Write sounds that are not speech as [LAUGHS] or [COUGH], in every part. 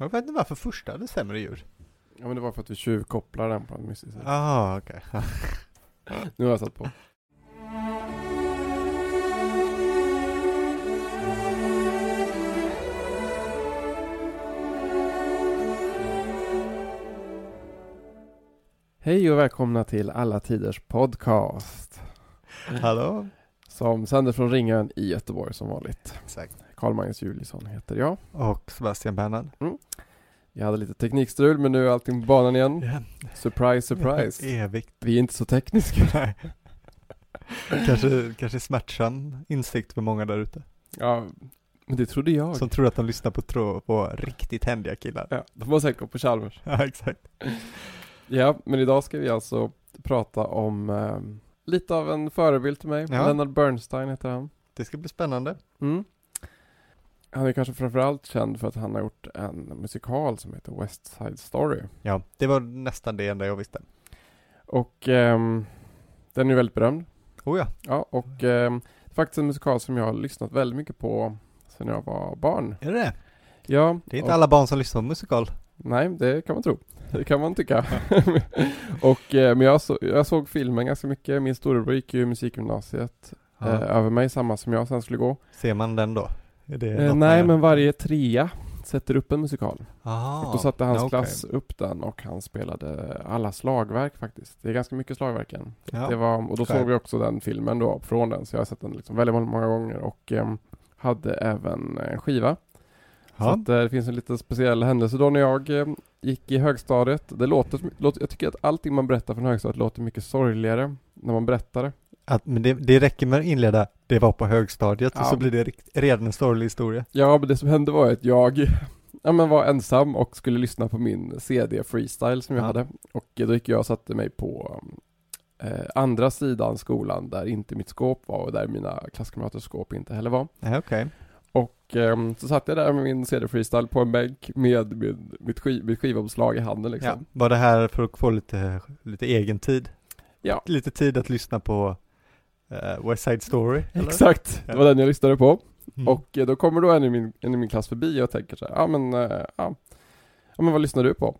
Jag vet inte varför första hade sämre ljud. Ja men det var för att vi tjuvkopplar den på en mystisk sätt. Jaha, okej. [LAUGHS] Nu har jag satt på. Hej och välkomna till Alla Tiders Podcast. Hallå? Som sänder från Ringön i Göteborg som vanligt. Exakt. Karl-Magnus Julisson heter jag. Och Sebastian Bernhard. Jag hade lite teknikstrul men nu är allting på banan igen. Ja. Surprise, surprise. [LAUGHS] Evigt. Vi är inte så tekniska. [LAUGHS] Nej. kanske, kanske smärtsam insikt för många där ute. Ja, men det trodde jag. Som tror att de lyssnar på, tro, på riktigt händiga killar. Ja, de har säkert gått på Chalmers. [LAUGHS] Ja, exakt. Ja, men idag ska vi alltså prata om eh, lite av en förebild till mig. Ja. Leonard Bernstein heter han. Det ska bli spännande. Mm. Han är kanske framförallt känd för att han har gjort en musikal som heter West Side Story. Ja, det var nästan det enda jag visste. Och ehm, den är ju väldigt berömd. Oh ja. Ja, och ehm, faktiskt en musikal som jag har lyssnat väldigt mycket på sedan jag var barn. Är det det? Ja, Det är inte och, alla barn som lyssnar på musikal. Nej, det kan man tro. [LAUGHS] Det kan man tycka. [LAUGHS] och, eh, men jag, så, jag såg filmen ganska mycket. Min storebror gick ju musikgymnasiet eh, över mig, samma som jag sen skulle gå. Ser man den då? Eh, nej, men varje trea sätter upp en musikal. Aha. och då satte hans okej. klass upp den och han spelade alla slagverk faktiskt. Det är ganska mycket slagverken. Ja. Det var, och då Själv. såg vi också den filmen då från den, så jag har sett den liksom väldigt många gånger och ehm, hade även en skiva. Så Ja. att, eh, det finns en lite speciell händelse då när jag eh, gick i högstadiet. Det låter, låter, jag tycker att allting man berättar från högstadiet låter mycket sorgligare när man berättar det. Att, men det, det räcker med att inleda, det var på högstadiet och Ja. så blir det redan en sorglig historia. Ja, men det som hände var att jag ja, men var ensam och skulle lyssna på min CD freestyle som jag Ja. hade. Och då gick jag och satte mig på eh, andra sidan skolan där inte mitt skåp var och där mina klasskamraters skåp inte heller var. Nej, okej. Och ehm, så satt jag där med min CD freestyle på en bänk med min, mitt, skiv, mitt skivomslag i handen Ja. liksom. Var det här för att få lite, lite egen tid? Ja. Lite tid att lyssna på eh, West Side Story? [LAUGHS] Eller? Exakt, det var Ja. den jag lyssnade på. Mm. Och eh, då kommer då en i min, en i min klass förbi och tänker så här, ja men, eh, ja, ja men vad lyssnar du på?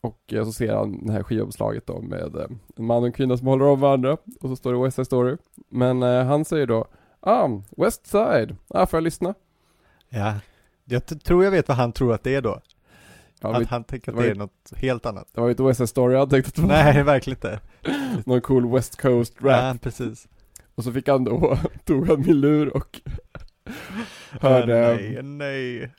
Och så ser han det här skivomslaget då med en man och en kvinna som håller om varandra och så står det West Side Story. Men eh, han säger då, ah, West Side, ah, får jag lyssna? Ja. Jag tror jag vet vad han tror att det är då. Ja, att vi, han tänker att det det ju- är något helt annat. det var ju inte West Side Story, jag tänkte att det var Nej, verkligen inte. [LAUGHS] någon cool West Coast rap. Ja, precis. Och så fick han då, [LAUGHS] tog han min lur och [LAUGHS] hörde Ah, nej, nej.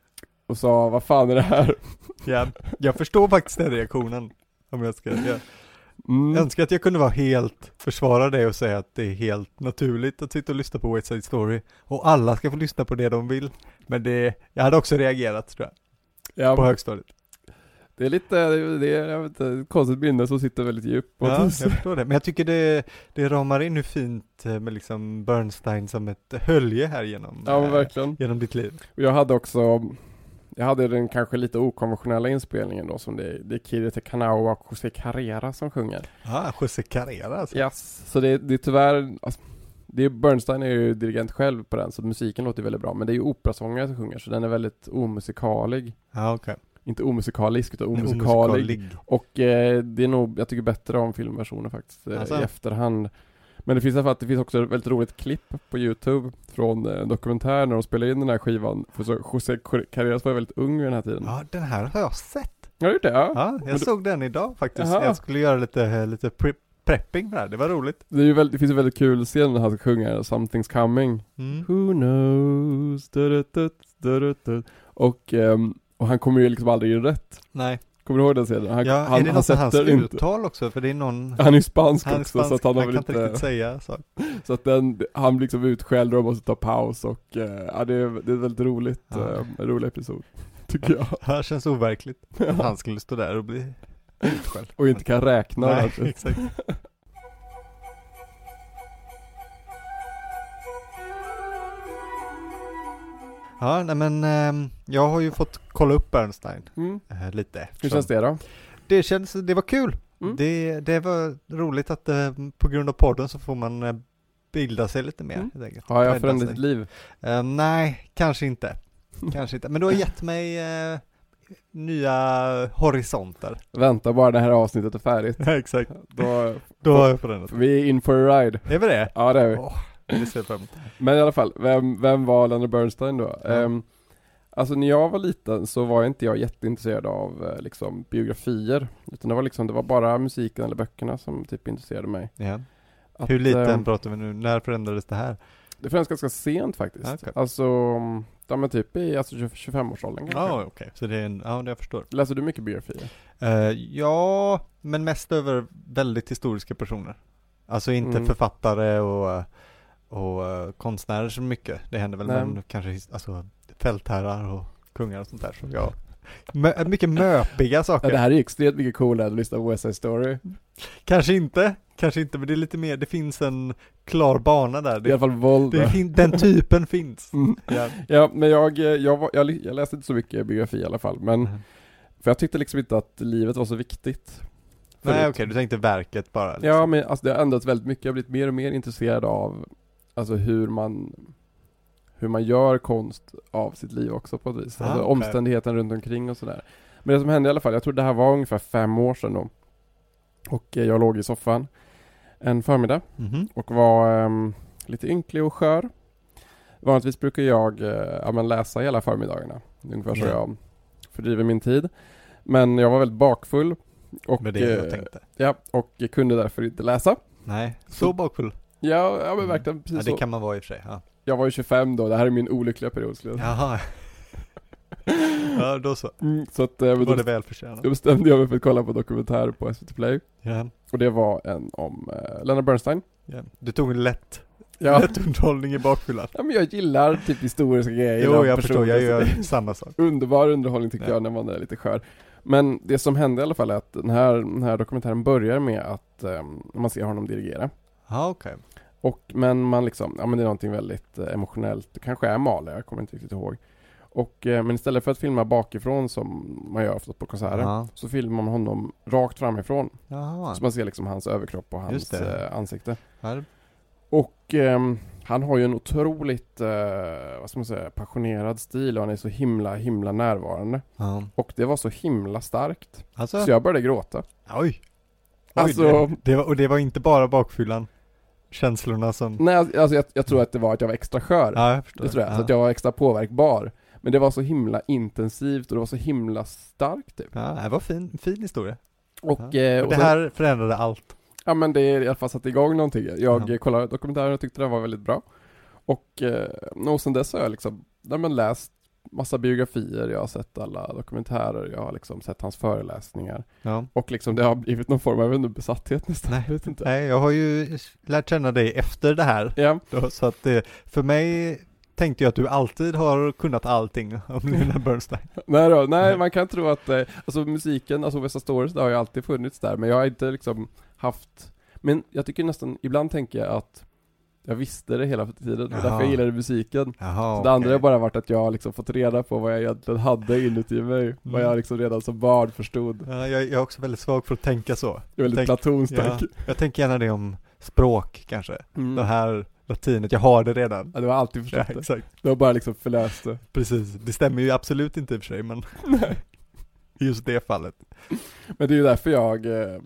och sa, vad fan är det här? [LAUGHS] Ja, jag förstår faktiskt den reaktionen. Om jag ska, jag Mm. önskar att jag kunde vara helt, försvara det och säga att det är helt naturligt att sitta och lyssna på West Side Story. Och alla ska få lyssna på det de vill. Men det, jag hade också reagerat tror jag, Ja, på högstadiet. Det är lite, det är, jag vet inte, ett konstigt minne som sitter väldigt djupt. Ja, jag förstår det. Men jag tycker det, det ramar in hur fint eh, med liksom Bernstein som ett hölje här genom, Ja men eh, verkligen. genom ditt liv. Och jag hade också, jag hade den kanske lite okonventionella inspelningen då som det är, det är Kirite Kanawa och José Carrera som sjunger. Ja, José Carrera alltså. Yes. Så det, det är tyvärr, alltså, det är, Bernstein är ju dirigent själv på den så musiken låter väldigt bra men det är ju operasångare som sjunger så den är väldigt omusikalig. Ja, okej. Inte omusikalisk utan omusikalig. Och eh, det är nog, jag tycker bättre om filmversionen faktiskt eh, Alltså? i efterhand. Men det finns fall, det finns också ett väldigt roligt klipp på Youtube från eh, en dokumentär när de spelar in den här skivan. För så José Carreras var väldigt ung vid den här tiden. Ja, den här har jag sett. Har du det? Ja. Ja, Men jag du- såg den idag faktiskt. Jaha. Jag skulle göra lite, lite pre prepping för det här. Det var roligt. Det, är ju väldigt, det finns en väldigt kul scen när han ska sjunga 'Something's coming' Mm. Who knows? Du-du-du, du-du-du. Och, ehm, och han kommer ju liksom aldrig in rätt. Nej. Kommer du ihåg den scenen? Han, Ja, han, är det han något hans inte. uttal också? För det är någon... Han är ju spansk Han är också spansk, så att han har han väl kan inte inte riktigt säga så. Så att den, han blir liksom utskälld och måste ta paus och eh, ja, det, är, det är väldigt roligt, Ja. eh, en rolig episod. [LAUGHS] Tycker jag. [LAUGHS] Det här känns overkligt. Att han skulle stå där och bli utskälld. Och inte kan räkna Nej, [LAUGHS] exakt. Ja, nej men ehm, jag har ju fått kolla upp Bernstein Mm. eh, lite. Hur eftersom- känns det då? Det känns, det var kul. Mm. Det, det var roligt att eh, på grund av podden så får man eh, bilda sig lite mer Mm. helt. Har jag förändrat ditt liv? Eh, nej, kanske inte. Kanske inte. Men du har gett mig nya horisonter. Vänta bara det här avsnittet är färdigt. Ja, [LAUGHS] exakt. Då, Då har jag förändrat. vi är in for a ride. Är vi det? Ja det är vi. Åh, det ser jag fram emot. Men i alla fall, vem, vem var Leonard Bernstein då? Ja. Ehm, alltså när jag var liten så var inte jag jätteintresserad av eh, liksom biografier. Utan det var liksom, det var bara musiken eller böckerna som typ intresserade mig. Ja. Att, Hur liten ehm, pratar vi nu? När förändrades det här? Det förändrades ganska sent faktiskt. Okej. Alltså, ja men typ i alltså 25-årsåldern kanske. Ja, okej. Så det är en, ja, jag förstår. Läser du mycket biografier? Eh, ja, men mest över väldigt historiska personer. Alltså inte Mm. författare och, och eh, konstnärer så mycket. Det händer väl Nej. någon, kanske alltså, fältherrar och kungar och sånt där. Så ja. [LAUGHS] Mö, mycket möpiga saker. Ja, det här är ju extremt mycket coolare att lyssna på West Side Story. Kanske inte, kanske inte, men det är lite mer, det finns en klar bana där. I alla Det, fall våld. det den typen finns. Mm. Ja. Ja, men jag, eh, jag, jag, jag läste inte så mycket biografi i alla fall, men Mm. för jag tyckte liksom inte att livet var så viktigt. Nej Förut. okej, du tänkte verket bara. liksom. Ja, men alltså det har ändrats väldigt mycket. Jag har blivit mer och mer intresserad av alltså hur man hur man gör konst av sitt liv också på ett vis. Ah, Alltså okej. omständigheten runt omkring och sådär. Men det som hände i alla fall, jag tror det här var ungefär fem år sedan då. Och eh, jag låg i soffan en förmiddag Mhm. och var ehm, lite ynklig och skör. Vanligtvis brukar jag eh, ja, läsa hela förmiddagarna. Ungefär så Ja. jag fördriver min tid. Men jag var väldigt bakfull. Och, Med det jag eh, tänkte. Ja, och kunde därför inte läsa. Nej, så bakfull. Ja, ja men verkligen precis Ja, det så. kan man vara i och för sig. Ja. Jag var ju 25 då, det här är min olyckliga period skulle jag säga. Jaha. [LAUGHS] ja, då så. Mm, Så att eh, var det välförtjänat. då bestämde jag mig för att kolla på dokumentär på SVT Play. Ja. Och det var en om eh, Leonard Bernstein. Ja. Du tog en lätt, Ja. [LAUGHS] lätt underhållning i bakfyllan. ja, men jag gillar typ historiska grejer. Jo, jag förstår. Jag gör samma sak. Underbar underhållning tycker Ja. jag när man är lite skör. Men det som hände i alla fall är att den här, den här dokumentären börjar med att ehm, man ser honom dirigera. Ja, okej. Och, men man liksom, ja men det är någonting väldigt eh, emotionellt. Det kanske är Mahler, jag kommer inte riktigt ihåg. Och, eh, men istället för att filma bakifrån som man gör ofta på konserter. Ja. Så filmar man honom rakt framifrån. Jaha. Så man ser liksom hans överkropp och hans eh, ansikte. Ja, Och ehm, han har ju en otroligt, eh, vad ska man säga, passionerad stil och han är så himla, himla närvarande. Ja. Och det var så himla starkt. Alltså, Så jag började gråta. oj. Oj, Alltså, det, det var, och det var inte bara bakfyllan. Känslorna som... nej, alltså jag, jag tror att det var att jag var extra skör. Ja, jag förstår. det tror jag. Ja. Så att jag var extra påverkbar. Men det var så himla intensivt och det var så himla starkt typ. Ja, det var fin, fin historia. Och, Ja. eh, Och och det sen- här förändrade allt. Ja men det är i alla fall satt igång någonting. Jag Ja. kollade dokumentären och tyckte den var väldigt bra. Och, eh, och sen dess har jag liksom, nej, men läst massa biografier, jag har sett alla dokumentärer, jag har liksom sett hans föreläsningar. Ja. Och liksom det har blivit någon form av, besatthet [LAUGHS] nästan. Nej. Jag vet inte. Nej, jag har ju lärt känna dig efter det här. Ja, Då, så att det, för mig tänkte jag att du alltid har kunnat allting om Leonard Bernstein. [LAUGHS] nej då, nej man kan tro att, eh, alltså musiken, alltså West Side Stories, det har ju alltid funnits där, men jag har inte liksom haft, men jag tycker nästan, ibland tänker jag att jag visste det hela tiden, och därför Jaha. jag gillade musiken. Jaha, Så det andra har bara varit att jag har liksom fått reda på vad jag egentligen hade inuti mig. Vad Mm. jag liksom redan som barn förstod. Ja, jag, jag är också väldigt svag för att tänka så. Jag är väldigt Tänk- platonskt Ja, jag tänker gärna det om språk kanske. mm. Det här latinet, jag har det redan. Ja, du har alltid Ja, förstått det. exakt. Du har bara liksom förläst det. Precis. Det stämmer ju absolut inte i och för sig, men [LAUGHS] i just det fallet. Men det är ju därför jag eh,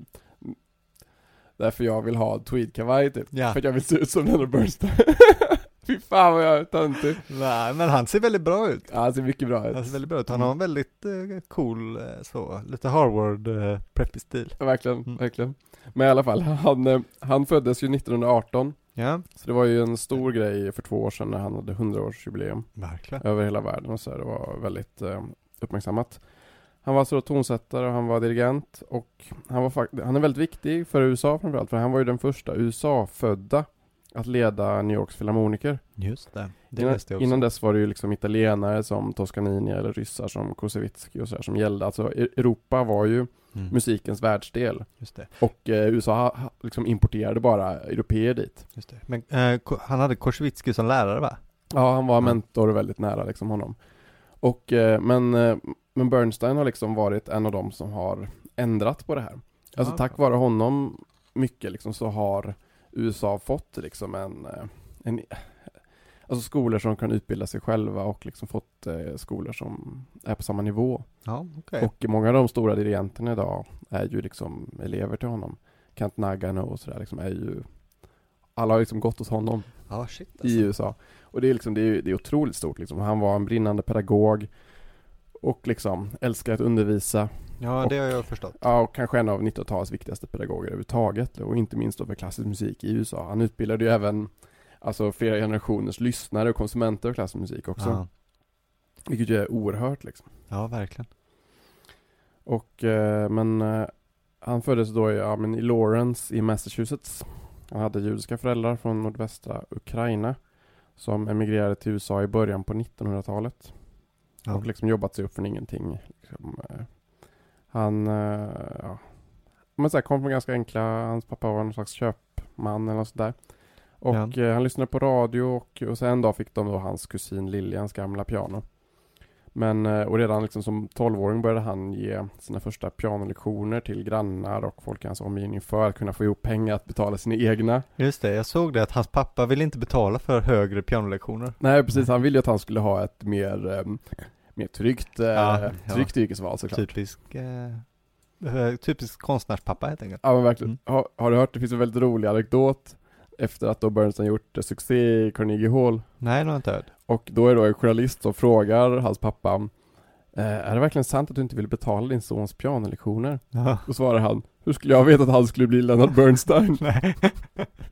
Därför jag vill ha tweedkavaj typ. Ja. För att jag vill se ut som Leonard Bernstein. [LAUGHS] Fy fan vad jag är töntig. Nej, men han ser väldigt bra ut. Ja, han ser mycket bra ut. Han ser väldigt bra ut. Han har en väldigt eh, cool, eh, så, lite Harvard eh, preppy stil. Ja, Verkligen, Mm. verkligen. Men i alla fall, han, eh, han föddes ju 1918. Ja, Så det var ju en stor grej för två år sedan när han hade 100-årsjubileum. verkligen. över hela världen och så här. Det var väldigt eh, uppmärksammat. Han var alltså tonsättare och han var dirigent och han var han är väldigt viktig för USA framförallt för han var ju den första USA-födda att leda New Yorks filharmoniker. Just det. Det Innan, jag också. innan dess var det ju liksom italienare som Toscanini eller ryssar som Koussevitzky och så här som gällde. Alltså E- Europa var ju Mm. musikens världsdel Just det. och eh, USA ha- liksom importerade bara europeer dit. Just det. Men eh, han hade Korsvitsky som lärare va? Ja, han var mentor väldigt nära liksom honom. Och, eh, men, eh, men Bernstein har liksom varit en av dem som har ändrat på det här. Alltså Ja. tack vare honom mycket liksom så har USA fått liksom en, eh, en alltså skolor som kan utbilda sig själva och liksom fått eh, skolor som är på samma nivå. Ja, okej. Och många av de stora dirigenterna idag är ju liksom elever till honom. Kent Nagano och sådär liksom är ju alla har liksom gått hos honom Ja, shit i USA. Och det är liksom, det är, det är otroligt stort liksom. Han var en brinnande pedagog och liksom älskar att undervisa. Ja, det har jag förstått. Ja, och kanske en av 1900-talets viktigaste pedagoger överhuvudtaget. Och inte minst då för klassisk musik i USA. Han utbildade ju även alltså flera generationers lyssnare och konsumenter av klassisk musik också. Ja. Vilket ju är oerhört liksom. ja, verkligen. Och, eh, men eh, han föddes då i, ja, men i Lawrence i Massachusetts. Han hade judiska föräldrar från nordvästra Ukraina som emigrerade till USA i början på 1900-talet. Ja. Och liksom jobbat sig upp från ingenting. Liksom, eh, han eh, ja, men så här, kom från ganska enkla, hans pappa var någon slags köpman eller något sådär. Och Ja. eh, han lyssnade på radio och, och sen en dag fick de då hans kusin Liljans gamla piano. Men, eh, och redan liksom som 12-åring började han ge sina första pianolektioner till grannar och folk i hans omgivning för att kunna få ihop pengar att betala sina egna. Just det, jag såg det att hans pappa ville inte betala för högre pianolektioner. Nej precis, han ville ju att han skulle ha ett mer, eh, mer tryggt, eh, Ja, ja. tryggt yrkesval såklart. Typisk, eh, typisk konstnärspappa helt enkelt. Ja men verkligen. Mm. Har, har du hört, det finns en väldigt rolig anekdot efter att då Bernstein gjort eh, succé i Carnegie Hall. Nej, det har inte hört. Och då är det då en journalist som frågar hans pappa eh, Är det verkligen sant att du inte vill betala din sons pianolektioner? Ja. Då svarar han Hur skulle jag veta att han skulle bli Leonard Bernstein? [LAUGHS]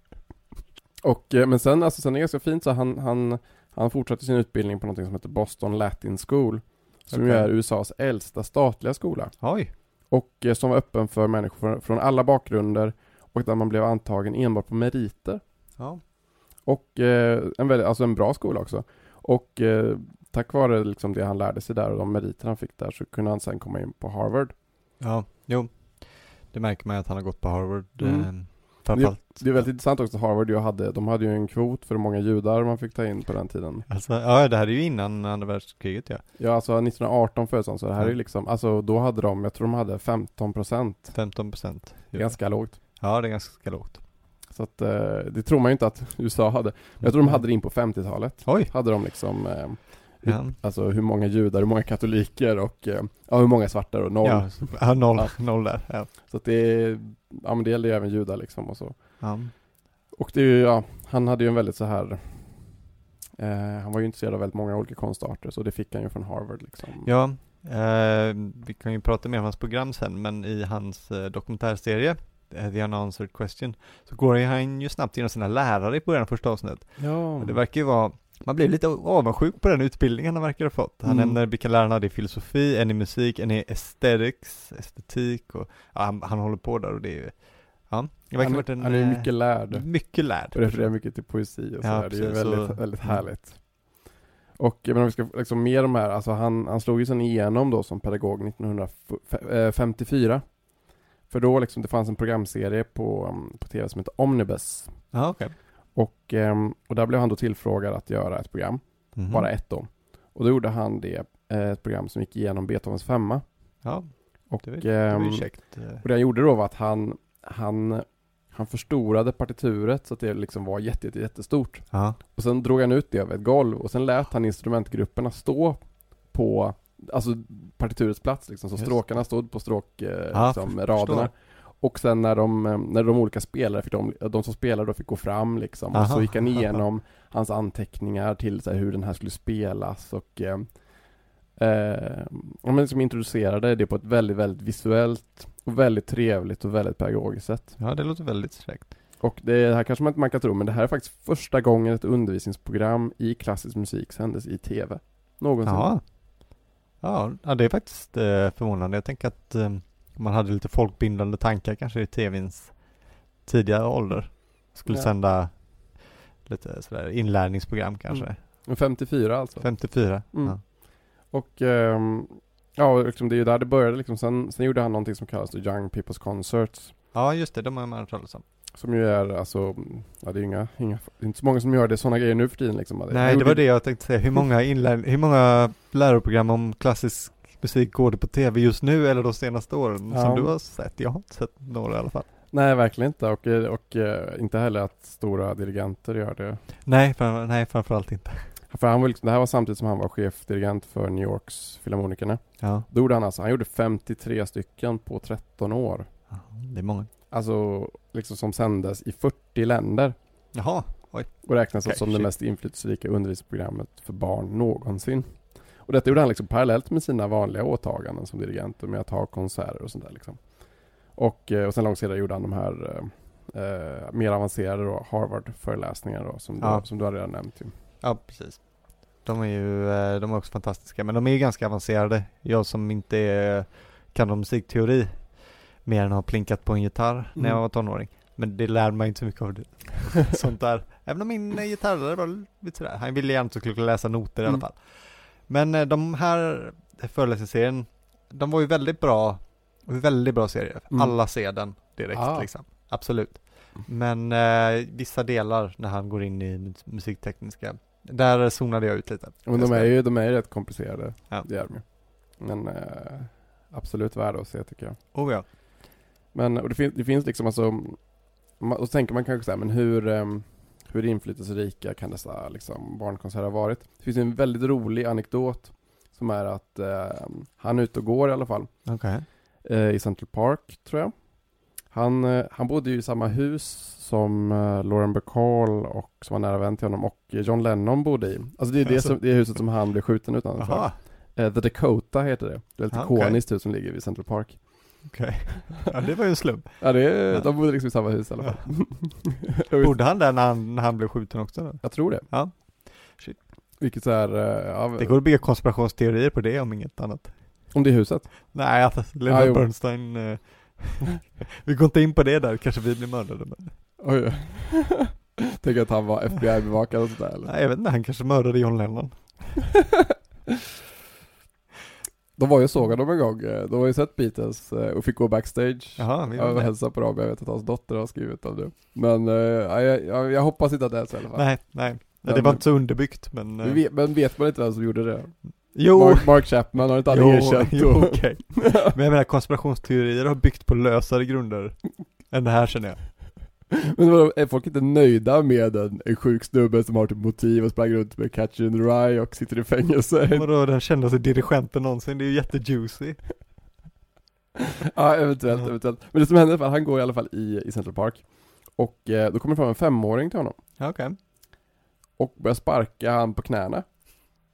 [LAUGHS] Och, eh, men sen, alltså, sen är det ganska fint så han, han, han fortsatte sin utbildning på något som heter Boston Latin School Som ju Okej. är USAs äldsta statliga skola Oj. Och som var öppen för människor från alla bakgrunder Och där man blev antagen enbart på meriter Ja. Och eh, en, väldigt, alltså en bra skola också. Och eh, tack vare liksom det han lärde sig där och de meriter han fick där så kunde han sen komma in på Harvard. Ja, jo. Det märker man att han har gått på Harvard. Mm. Eh, framförallt. Det är väldigt intressant också att Harvard ju hade, de hade ju en kvot för hur många judar man fick ta in på den tiden. Alltså, ja, det här är ju innan andra världskriget ja. Ja alltså 1918 föddes han så det här är Ja. ju liksom, alltså då hade de, jag tror de hade 15 procent. 15 procent. Ganska lågt. Ja, det är ganska lågt. Så att eh, det tror man ju inte att USA hade. Men jag tror de hade det in på 50-talet. Oj. Hade de liksom eh, hur, Ja. Alltså hur många judar, hur många katoliker och eh, ja, hur många svarta och noll. Ja, ja, noll, Ja. noll där. Ja. Så att det är, ja men det gäller ju även judar liksom och så. Ja. Och det är ju, ja, han hade ju en väldigt så här eh, Han var ju intresserad av väldigt många olika konstarter så det fick han ju från Harvard liksom. Ja, eh, vi kan ju prata mer om hans program sen, men i hans eh, dokumentärserie, The Unanswered Question, så går han ju snabbt igenom sina lärare i början av första avsnittet. Ja. Det verkar ju vara, man blir lite avundsjuk på den utbildningen han verkar ha fått. Han Mm. nämner vilka lärare han hade i filosofi, en i musik, en i aesthetics, estetik och ja, han, han håller på där och det är ju, ja, det verkar han, en, han är eh, mycket lärd. mycket lärd. Och refererar mycket till poesi och Ja, sådär. Det är ju väldigt, så- väldigt mm. härligt. Och men om vi ska liksom med de här, alltså han, han slog ju sen igenom då som pedagog 1954. För då liksom, det fanns en programserie på, um, på tv som heter Omnibus. Ja, okej. Och, ehm, och där blev han då tillfrågad att göra ett program. Mhm. bara ett då. Och då gjorde han det, eh, ett program som gick igenom Beethovens femma. Ja, Och, det var, det var käckt. eh. och det han gjorde då var att han, han, han förstorade partituret så att det liksom var jätte, jätte, jättestort. Ja, Och sen drog han ut det över ett golv och sen lät han instrumentgrupperna stå på Alltså partiturets plats liksom, så Just. stråkarna stod på stråk, eh, liksom, raderna. Och sen när de, eh, när de olika spelare fick de, de som spelade då fick gå fram liksom och Aha. så gick han igenom hans anteckningar till så här, hur den här skulle spelas och eh, eh, men liksom introducerade det på ett väldigt, väldigt visuellt och väldigt trevligt och väldigt pedagogiskt sätt. ja, det låter väldigt fräckt. Och det här kanske man inte man kan tro, men det här är faktiskt första gången ett undervisningsprogram i klassisk musik sändes i TV. Någonsin. Ja. Ja, det är faktiskt eh, förvånande. Jag tänker att eh, man hade lite folkbindande tankar kanske i tvns tidiga ålder. Skulle Ja. sända lite sådär inlärningsprogram kanske. Mm. Men 54 alltså. 54. Mm. Ja. Och ehm, ja, liksom det är ju där det började liksom. Sen, sen gjorde han någonting som kallas Young People's Concerts. Ja, just det. De har man hört talas om. Som ju är alltså, ja det är inga, inga det är inte så många som gör det sådana grejer nu för tiden liksom. Nej, det var det jag tänkte säga. Hur många, inlär, hur många läroprogram om klassisk musik går det på tv just nu eller de senaste åren Ja. som du har sett? Jag har inte sett några i alla fall. Nej, verkligen inte. Och, och eh, inte heller att stora dirigenter gör det. Nej, för, nej framförallt inte. För han var liksom, det här var samtidigt som han var chefdirigent för New Yorks Filharmonikerna. Ja, Då gjorde han alltså, han gjorde 53 stycken på 13 år. Det är många. Alltså, liksom som sändes i 40 länder. Jaha, Och räknas Okej, som det shit. mest inflytelserika undervisningsprogrammet för barn någonsin. Och detta gjorde han liksom parallellt med sina vanliga åtaganden som dirigent med att ha konserter och sånt där liksom. Och, eh, och sen långt senare gjorde han de här eh, eh, mer avancerade då, Harvard-föreläsningar då, som, Ja. du, som du har redan nämnt ju. ja precis. De är ju, eh, de är också fantastiska, men de är ju ganska avancerade. Jag som inte är, kan om musikteori, mer än har plinkat på en gitarr när jag Mm. var tonåring. Men det lärde mig inte så mycket av det. [LAUGHS] Sånt där. Även om min eh, gitarrlärare var lite sådär, han ville gärna att jag skulle läsa noter i alla Mm. fall. Men eh, de här föreläsningsserien, de var ju väldigt bra, väldigt bra serier. Mm. Alla ser den direkt Ah. liksom. Absolut. Men eh, vissa delar när han går in i mus- musiktekniska, där zonade jag ut lite. Men de är ju, de är ju rätt komplicerade. Ja. Det är de ju. Men eh, absolut värda att se tycker jag. Oh ja. Men och det, fin- det finns liksom alltså, ma- och så tänker man kanske såhär, men hur, ehm, hur inflytelserika kan dessa liksom, barnkonserter ha varit? Det finns en väldigt rolig anekdot som är att eh, han är ute och går i alla fall, Okej. eh, i Central Park tror jag. Han, eh, han bodde ju i samma hus som eh, Lauren Bacall och som var nära vän till honom och John Lennon bodde i. Alltså det är det, Alltså. som, det huset som han blev skjuten utanför. Jaha, Eh, The Dakota heter det. Det är ett Ah, okej. ikoniskt hus som ligger vid Central Park. Okej. Ja, det var ju en slump. Ja, det är, Ja. de bodde liksom i samma hus i alla fall. [LAUGHS] Bodde han där när han, när han blev skjuten också då? Jag tror det. Ja. Shit. Vilket så här, eh, ja, Det går att bygga konspirationsteorier på det om inget annat. om det huset. Nej, att Leonard jo. Bernstein, eh, [LAUGHS] vi går inte in på det där, kanske vi blir mördade. Men, Oj. [LAUGHS] Tänk att han var FBI-bevakad och sådär eller? nej, jag vet inte, han kanske mördade John Lennon. De var ju och sågade dem en gång. eh, De har ju sett Beatles eh, och fick gå backstage. Jaha, var hälsa på dem, jag vet att hans dotter har skrivit om det. Men ja, jag, jag, jag hoppas inte att det är så i alla fall. Nej, nej. Men- det var inte så underbyggt, men... Men vet, men vet man inte vem som gjorde det? jo, Mark, Mark Chapman har inte jo, erkänt. jo, och- okej. [LAUGHS] Men jag menar, konspirationsteorier har byggt på lösare grunder [LAUGHS] än det här känner jag. Men vadå, är folk inte nöjda med en, en sjuk snubbe som har typ motiv och sprang runt med Catcher in the Rye och sitter i fängelse? Vadå, den kändaste dirigenten någonsin, det är ju jättejuicy. ja, eventuellt, Ja. eventuellt. Men det som händer är att han går i alla fall i, i Central Park. Och eh, då kommer det fram en femåring till honom. Ja, okej. Och börjar sparka han på knäna.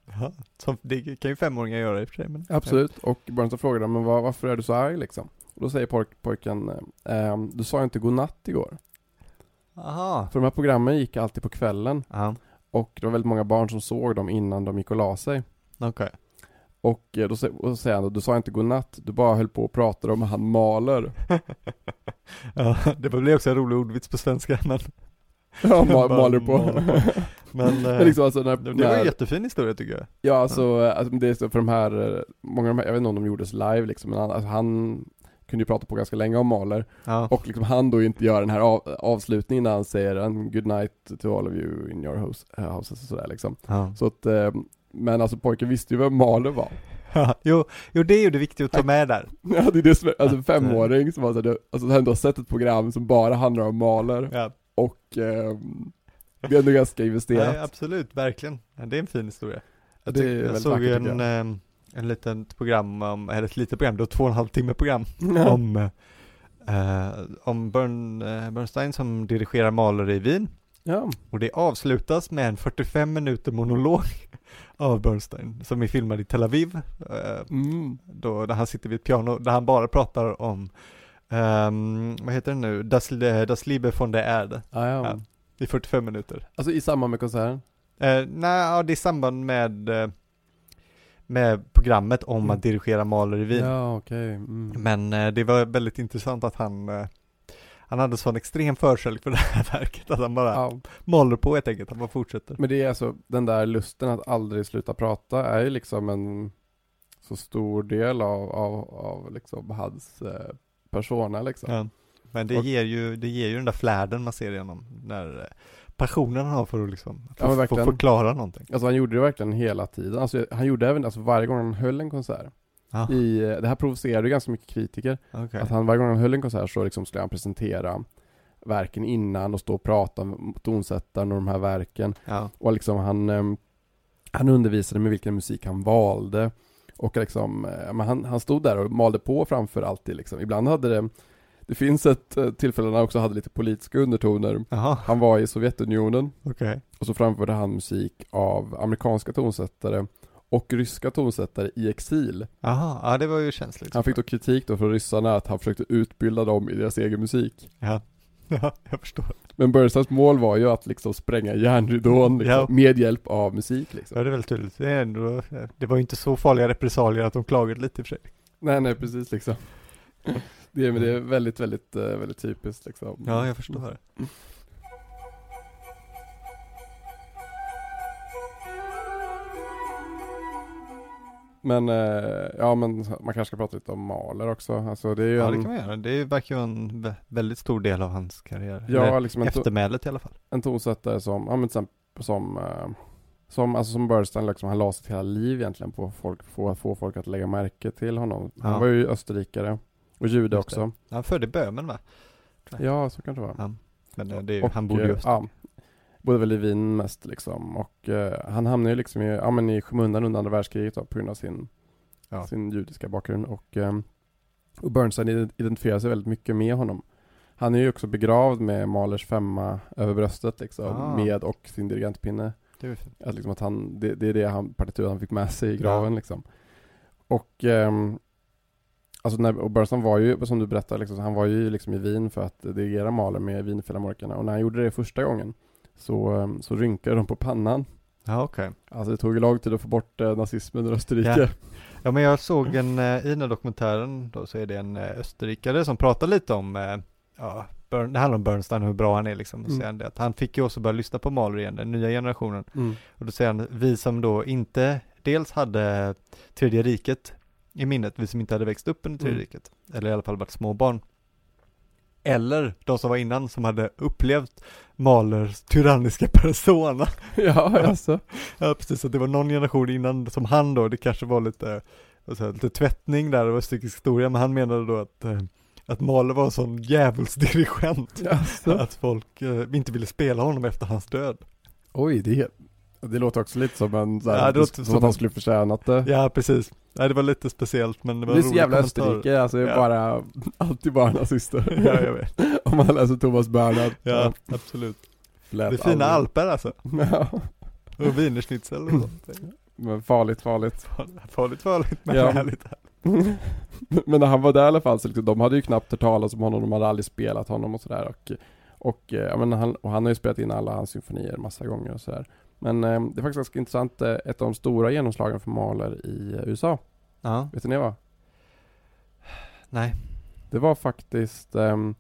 Ja, som, det kan ju femåringar göra i och för sig, men... Absolut. Och Bernstein frågar honom, men var, varför är du så arg liksom? Och då säger pojk, pojken, eh, ehm, du sa inte godnatt igår. Aha. För de här programmen gick alltid på kvällen. Ja, Och det var väldigt många barn som såg dem innan de gick och la sig. okej. Och eh, då, säger han, då, du sa inte godnatt, du bara höll på och pratade om han maler. [LAUGHS] ja, det blir också en rolig ordvits på svenska, men... [LAUGHS] Ja, ma- [LAUGHS] maler på. maler på. Men, eh, Men liksom alltså när, det, det var en jättefin historia tycker jag. Ja alltså, eh, alltså det är så för de här, många av de här, jag vet inte om de gjordes live liksom, men han, alltså, han kunde ju prata på ganska länge om Mahler. Ja. Och liksom han då inte gör den här av, avslutningen när han säger en good night to all of you in your house, eh, houses och sådär liksom. Ja. Så att, eh, men alltså pojken visste ju vem Mahler var. [LAUGHS] jo, jo, det är ju det viktiga att ta med där. [LAUGHS] Ja det är det som är, alltså en eh, femåring som har alltså han har sett ett program som bara handlar om Mahler Ja. och eh, det är ändå ganska investerat. Nej, absolut, verkligen. Ja, det är en fin historia. Jag, tyck, jag såg ju en, tycker eh, en liten program om, eller ett litet program, det var två och en halv timme program [LAUGHS] Ja. om, eh, om Bern, eh, Bernstein som dirigerar Mahler i Wien. ja. Och det avslutas med en 45 minuter monolog [LAUGHS] av Bernstein som är filmad i Tel Aviv. eh, Mm. då, där han sitter vid ett piano, där han bara pratar om, ehm, vad heter det nu, Das, das Liebe von der Erde. Ja, ja. Ja. I 45 minuter. Alltså i samband med konserten? Eh, nej, ja, det är i samband med, eh, med programmet om Mm. att dirigera Wien. Ja, okej. Mm. Men eh, det var väldigt intressant att han, eh, han hade sån extrem förkärlek för det här [LAUGHS] verket, att han bara Ja. maler på helt enkelt, han bara fortsätter. Men det är alltså, den där lusten att aldrig sluta prata är ju liksom en så stor del av, av, av liksom hans eh, persona liksom. Ja. Men det Och- ger, ju, det ger ju den där flärden man ser igenom, när eh, passionen han har för att liksom, Ja, för, för verkligen. att förklara någonting. Alltså han gjorde det verkligen hela tiden. Alltså han gjorde även, alltså varje gång han höll en konsert Ja, I, eh, det här provocerade ju ganska mycket kritiker. okej. Att han varje gång han höll en konsert så liksom skulle han presentera verken innan och stå och prata med tonsättaren och de här verken. Ja, Och liksom han, ehm, han undervisade med vilken musik han valde. Och liksom, eh, han, han stod där och malde på framför alltid liksom. Ibland hade det, det finns ett eh, tillfälle när han också hade lite politiska undertoner. jaha, Han var i Sovjetunionen okej. och så framförde han musik av amerikanska tonsättare och ryska tonsättare i exil. Jaha, ja det var ju känsligt. Han fick då kritik då från ryssarna att han försökte utbilda dem i deras egen musik. Ja, [LAUGHS] ja jag förstår. Men Bernsteins mål var ju att liksom spränga järnridån liksom, Ja. med hjälp av musik liksom. Ja, det är väldigt tydligt. Det, ändå, det var ju inte så farliga repressalier att de klagade lite i och för sig. Nej nej precis liksom. Det är, men det är väldigt, väldigt, eh, väldigt typiskt liksom. Ja, jag förstår det. Men, eh, ja men man kanske ska prata lite om Mahler också. Alltså det är Ja, det en, kan man göra. Det verkar ju en vä- väldigt stor del av hans karriär. ja, Eller liksom eftermälet i alla fall. en tonsättare som, ja men till exempel som, eh, som, alltså som Bernstein liksom, han la sitt hela liv egentligen på folk, få, att få folk att lägga märke till honom. Han Ja. var ju österrikare och jude också. Han födde Böhmen va? Ja, så kan det vara. Ja. Men eh, det är Och, han bodde ju eh, ja, Bodde väl i Wien mest liksom och eh, han hamnade ju liksom i, ja men i skymundan under andra världskriget då, på grund av sin, Ja. sin judiska bakgrund och, eh, och Bernstein ident- identifierar sig väldigt mycket med honom. Han är ju också begravd med Mahlers femma över bröstet liksom, Ah. med och sin dirigentpinne. Det är. Att liksom att han, det, det är det han, partitur han fick med sig i graven liksom. Och ehm, Alltså när, och Bernstein var ju, som du berättade, liksom, han var ju liksom i Wien för att dirigera Mahler med Wienfilharmonikerna och när han gjorde det första gången så, så rynkade de på pannan. Ja, okej. Alltså det tog ju lång tid att få bort eh, nazismen ur Österrike. Ja. Ja, men jag såg en, eh, i den här dokumentären då så är det en eh, österrikare som pratar lite om, eh, ja, Bern, det handlar om Bernstein hur bra han är liksom. Och Mm. han det, att han fick ju också börja lyssna på Mahler igen, den nya generationen. Mm. Och då säger han, vi som då inte dels hade Tredje riket i minnet, vi som inte hade växt upp under Tredje Mm. riket, eller i alla fall varit små barn. Eller de som var innan som hade upplevt Mahlers tyranniska [LAUGHS] persona. ja, [LAUGHS] alltså. Ja precis, så det var någon generation innan som han då, det kanske var lite, jag, lite tvättning där, det var österrikisk historia, men han menade då att, eh, att Mahler var en sån djävulsdirigent. alltså. Att folk eh, inte ville spela honom efter hans död. Oj, det, är- det låter också lite som en, så här, Ja, det som, som att han skulle förtjänat det. Ja precis, nej det var lite speciellt men det var Det är så jävla kommentar. Österrike, alltså Ja. bara, alltid bara nazister. [LAUGHS] Ja jag vet, [LAUGHS] Om man läser Thomas Bernhard. ja absolut. Det är fina alper alltså, [LAUGHS] Ja, och wienerschnitzel och sånt. men farligt, farligt. Farligt farligt men Ja. härligt. Men när han var där i alla fall så liksom, de hade ju knappt hört talas om honom, de hade aldrig spelat honom och sådär och, och, eh, ja, men han, och han har ju spelat in alla hans symfonier massa gånger och sådär. Men eh, det är faktiskt ganska intressant, eh, ett av de stora genomslagen för Mahler i eh, USA, Ja, vet ni vad? nej. Det var faktiskt ehm,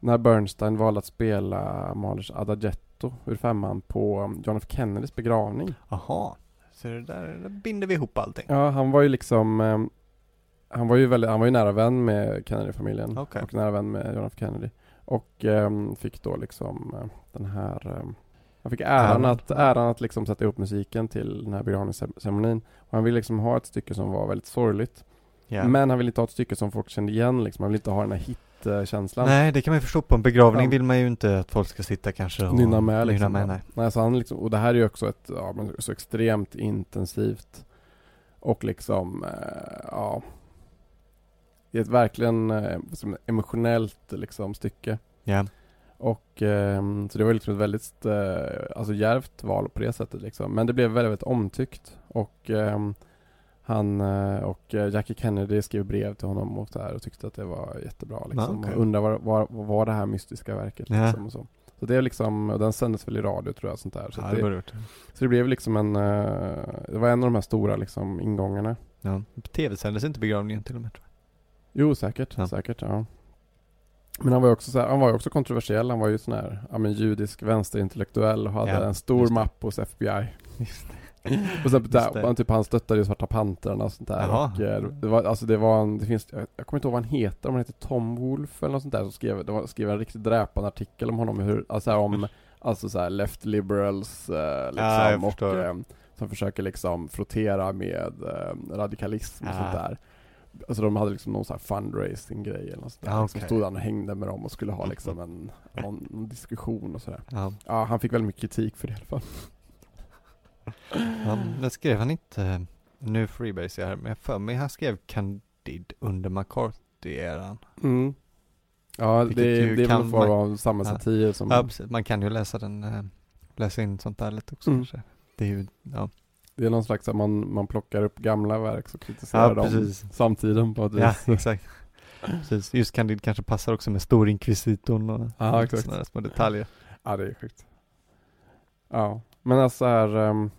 när Bernstein valde att spela Mahlers Adagetto ur femman på um, John F Kennedys begravning. Jaha, så det där, där binder vi ihop allting. Ja, han var ju liksom ehm, Han var ju väldigt, han var ju nära vän med Kennedy-familjen Okej. och nära vän med John F Kennedy. Och ehm, fick då liksom eh, den här ehm, Han fick äran att, äran att liksom sätta ihop musiken till den här begravningsceremonin. Och han ville liksom ha ett stycke som var väldigt sorgligt. Ja. Men han ville inte ha ett stycke som folk kände igen liksom. Han ville inte ha den här hit-känslan. Nej, det kan man ju förstå. På en begravning Ja. vill man ju inte att folk ska sitta kanske och nynna med liksom. Nynna med, nej. nej så han liksom, och det här är ju också ett, ja så extremt intensivt och liksom, eh, ja Det är ett verkligen eh, emotionellt liksom stycke Ja. Och ehm, så det var liksom ett väldigt, eh, alltså djärvt val på det sättet liksom. Men det blev väldigt, väldigt omtyckt och ehm, han eh, och eh, Jackie Kennedy skrev brev till honom och, här, och tyckte att det var jättebra liksom. okej. Och undrade vad, vad, vad var det här mystiska verket Ja. liksom och så. Så det är liksom, och den sändes väl i radio tror jag sånt där. Så, Ja, det det, så det blev liksom en, eh, det var en av de här stora liksom ingångarna. Ja. Tv-sändes inte begravningen till och med tror Jo säkert, Ja. säkert ja. Men han var ju också, så här, han var också kontroversiell. Han var ju sån här, ja men judisk vänsterintellektuell och hade Ja, en stor mapp hos FBI. [LAUGHS] Och sen där, han, typ, han stöttade ju Svarta Pantrarna och sånt där. Jaha. Och, eh, det var, alltså det var en, det finns, jag, jag kommer inte ihåg vad han heter, om han heter Tom Wolf eller något sånt där, som skrev, det var, skrev en riktigt dräpande artikel om honom, hur, alltså om, [LAUGHS] alltså så här left liberals, eh, liksom, Ja, och eh, som försöker liksom frottera med eh, radikalism och Ja. sånt där. Alltså de hade liksom någon sån här fundraising-grej eller något sånt där. Ja, Liksom okej. stod han och hängde med dem och skulle ha liksom en, någon, någon diskussion och sådär. Ja. Ja, han fick väldigt mycket kritik för det i alla fall. [LAUGHS] Men skrev han inte, nu freebase jag här, men för mig han skrev Candid under McCarthy-eran. Mm. Ja, Vilket det, det är väl en form av samma Ja. som... Ja, precis. Man kan ju läsa den, eh, läsa in sånt där lite också Mm. kanske. Det är ju, ja. Det är någon slags att man, man plockar upp gamla verk och kritiserar Ja, dem precis. samtiden på ett Ja, vis. [LAUGHS] exakt. Precis, just Candid kanske passar också med storinkvisitorn och Ja, sådana små detaljer. Ja, det är sjukt. Ja, men alltså här, um,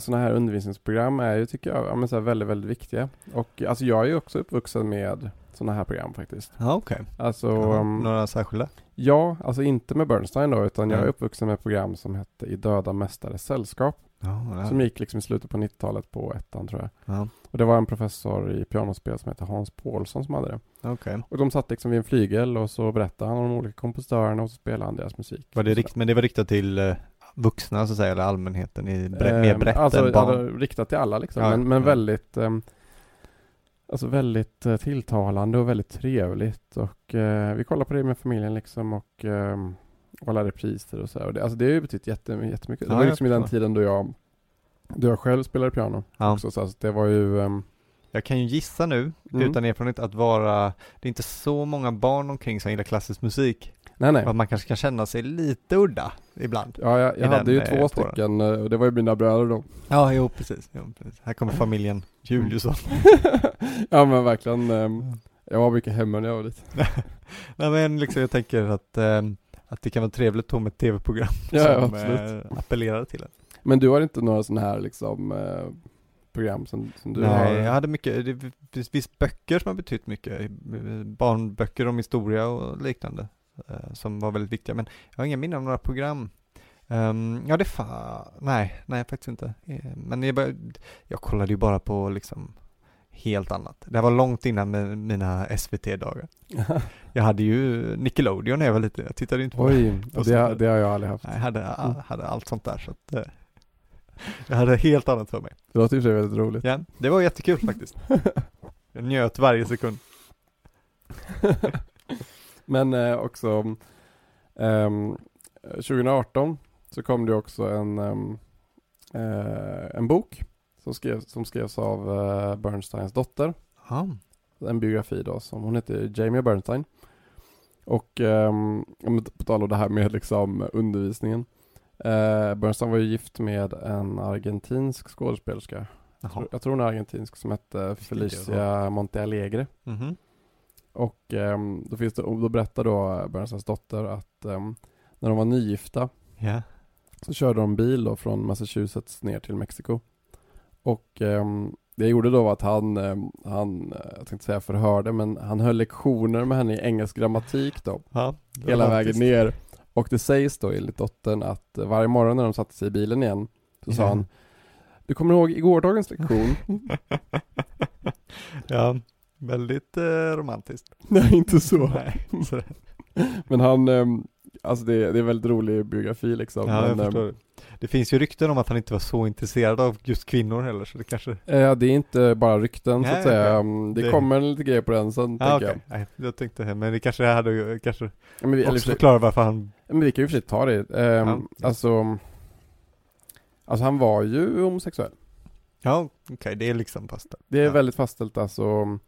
sådana här undervisningsprogram är ju, tycker jag, ja, men så väldigt, väldigt viktiga. Och alltså jag är ju också uppvuxen med sådana här program faktiskt. Ja, okej. Alltså, Ja, um, Några särskilda? ja, alltså inte med Bernstein då, utan jag är Mm. uppvuxen med ett program som hette I döda mästares sällskap. Ja. Som gick liksom i slutet på 90-talet på ettan tror jag. ja. Och det var en professor i pianospel som heter Hans Paulsson som hade det. Okej. Och de satt liksom vid en flygel och så berättade han om de olika kompositörerna och så spelade han deras musik. Var det rikt, men det var riktat till eh, vuxna så att säga, eller allmänheten i bre- mer Ehm, brett alltså, än barn? Alltså, riktat till alla liksom, Ja, men, men väldigt ehm, Alltså väldigt eh, tilltalande och väldigt trevligt och eh, vi kollade på det med familjen liksom och um, och alla repriser och så här. Och det, alltså det har ju betytt jätte, jättemycket. Det Ja, var jag liksom i den tiden då jag då jag själv spelade piano ja. också, så alltså, det var ju ehm, Jag kan ju gissa nu, Mm. utan erfarenhet, att vara, det är inte så många barn omkring som gillar klassisk musik. Nej nej. Att man kanske kan känna sig lite udda ibland. Ja, jag, jag hade ju eh, två fåran. stycken eh, och det var ju mina bröder då. Ja, jo precis. Jo, precis. Här kommer familjen Juliusson. [LAUGHS] ja men verkligen. ehm, jag var mycket hemma när jag var liten. [LAUGHS] Nej men liksom jag tänker att, ehm, att det kan vara trevligt att ha ett tv-program Ja, ja, som absolut. eh, appellerar till en. Men du har inte några sådana här liksom eh, program som, som du Nej, har? jag hade mycket, det finns visst böcker som har betytt mycket, barnböcker om historia och liknande, eh, som var väldigt viktiga, men jag har inga minnen av några program. Ehm, ja det fa, nej, nej faktiskt inte. Men jag, bara, jag kollade ju bara på liksom helt annat. Det var långt innan med mina SVT-dagar. [LAUGHS] Jag hade ju Nickelodeon när jag var liten, jag tittade ju inte på Oj, det, har- det har jag aldrig haft. Nej, jag hade, Mm. hade allt sånt där så att eh, jag hade helt annat för mig. Det låter för sig väldigt roligt. Ja, det var jättekul faktiskt. [LAUGHS] Jag njöt varje sekund. [LAUGHS] Men eh, också ehm, 2018 så kom det också en, ehm, eh, en bok som, skrev, som skrevs av eh, Bernsteins dotter. Ja, En biografi då som hon heter Jamie Bernstein. Och um, på tal om det här med liksom undervisningen. Eh, Bernstein var ju gift med en argentinsk skådespelerska. Jag tror- Jag tror hon är argentinsk som hette Felicia Montealegre. Mhm. Och ehm, då, finns det, då berättar då Bernsteins dotter att ehm, när de var nygifta Ja. så körde de bil då från Massachusetts ner till Mexiko. Och ehm, det jag gjorde då var att han, ehm, han, eh, jag tänkte säga förhörde, men han höll lektioner med henne i engelsk grammatik då, ja hela vägen ner. Och det sägs då enligt dottern att eh, varje morgon när de satte sig i bilen igen så sa han Du kommer ihåg igår dagens lektion? [LAUGHS] ja, väldigt eh, romantiskt. Nej, inte så. Nej, Men han, ehm, alltså det, det är en väldigt rolig biografi liksom. ja, jag men, ehm, förstår. det. Det finns ju rykten om att han inte var så intresserad av just kvinnor heller, så det kanske... Eh, det är inte bara rykten så Nej, att säga. Mm, Det, Det- kommer lite grejer på den sen Ja, tänker okej. Nej, jag tänkte, men det kanske hade, kanske jag. Ja, Men vi, också för sig- förklara varför han... men vi kan ju för sig ta det. Ehm, Ja. Alltså, alltså han var ju homosexuell. Ja, okej, det är liksom fast Det är Ja. väldigt fastställt alltså.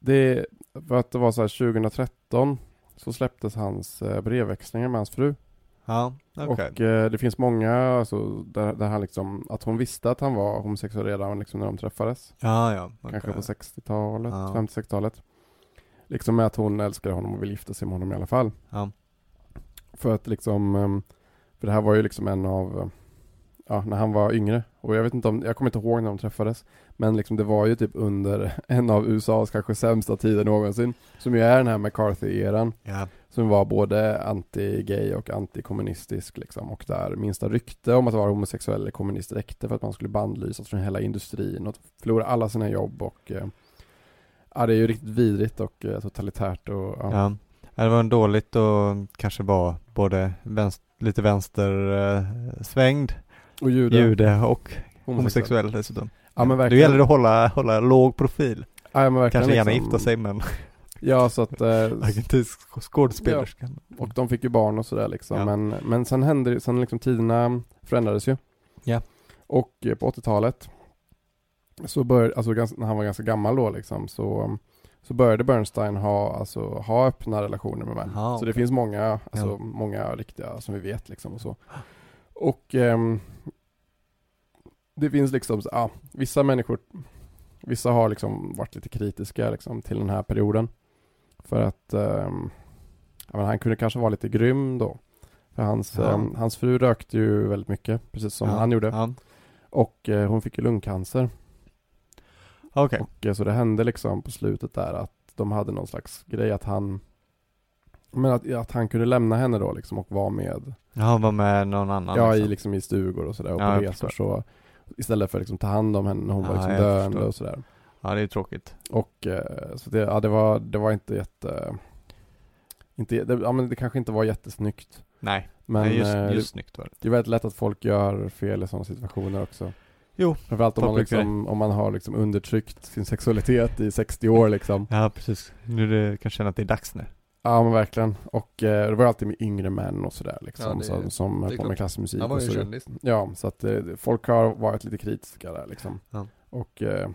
Det, för att det var så här 2013 så släpptes hans eh, brevväxlingar med hans fru. Ja, okej. Och eh, det finns många, alltså, där, där han liksom, att hon visste att han var homosexuell redan liksom när de träffades. Ja, ja. okej. Kanske på 60-talet, Ja. 50-60-talet. Liksom med att hon älskar honom och vill gifta sig med honom i alla fall. Ja. För att liksom, ehm, för det här var ju liksom en av, ja, när han var yngre. Och jag vet inte om, jag kommer inte ihåg när de träffades. Men liksom det var ju typ under [LAUGHS] en av USAs kanske sämsta tider någonsin. Som ju är den här McCarthy-eran. Ja, Som var både anti-gay och anti-kommunistisk liksom. Och där minsta rykte om att vara homosexuell eller kommunist räckte för att man skulle bandlysas från hela industrin och förlora alla sina jobb och eh, Ja det är ju riktigt vidrigt och eh, totalitärt och ja. ja. Ja, Det var en dåligt och kanske var både vänster, lite vänstersvängd, Och jude, jude och homosexuell dessutom. Ja men Då verkligen. gäller det att hålla, hålla låg profil. Ja, men verkligen Kanske gärna liksom- gifta sig men Ja, så att, eh, [LAUGHS] argentinsk skådespelerska. och de fick ju barn och sådär liksom. Ja. Men, men sen hände det, sen liksom tiderna förändrades ju. Ja. Och eh, på 80-talet så började, alltså när han var ganska gammal då liksom, så, så började Bernstein ha, alltså, ha öppna relationer med män. Aha, så det okej. finns många, alltså Ja. många riktiga som vi vet liksom och så. Och ehm, det finns liksom, ja, vissa människor, vissa har liksom varit lite kritiska liksom till den här perioden. För att ehm, ja, men han kunde kanske vara lite grym då. För hans, Ja. ehm, hans fru rökte ju väldigt mycket, precis som Ja, han gjorde. Ja. Och eh, hon fick ju lungcancer. Okej. Och eh, så det hände liksom på slutet där att de hade någon slags grej att han men att, att han kunde lämna henne då liksom och vara med Ja, han var med någon annan Ja, liksom. i liksom i stugor och sådär och Ja, på resor så Istället för att liksom ta hand om henne när hon var Ja, liksom jag döende förstår. och sådär Ja, det är tråkigt. Och eh, så det, ja, det var, det var inte jätte inte, det, ja men det kanske inte var jättesnyggt Nej, Men Nej, just, eh, just snyggt var det. det är väldigt lätt att folk gör fel i sådana situationer också Jo, Framförallt om man, liksom, om man har liksom undertryckt sin sexualitet i 60 år liksom Ja, precis. Nu är det, kan känna att det är dags nu. Ja men verkligen Och eh, det var alltid med yngre män och sådär liksom Ja, det- som, som höll på med klassmusik Han var ju så kändis. Ja, så att eh, folk har varit lite kritiska där liksom. Ja. Och eh,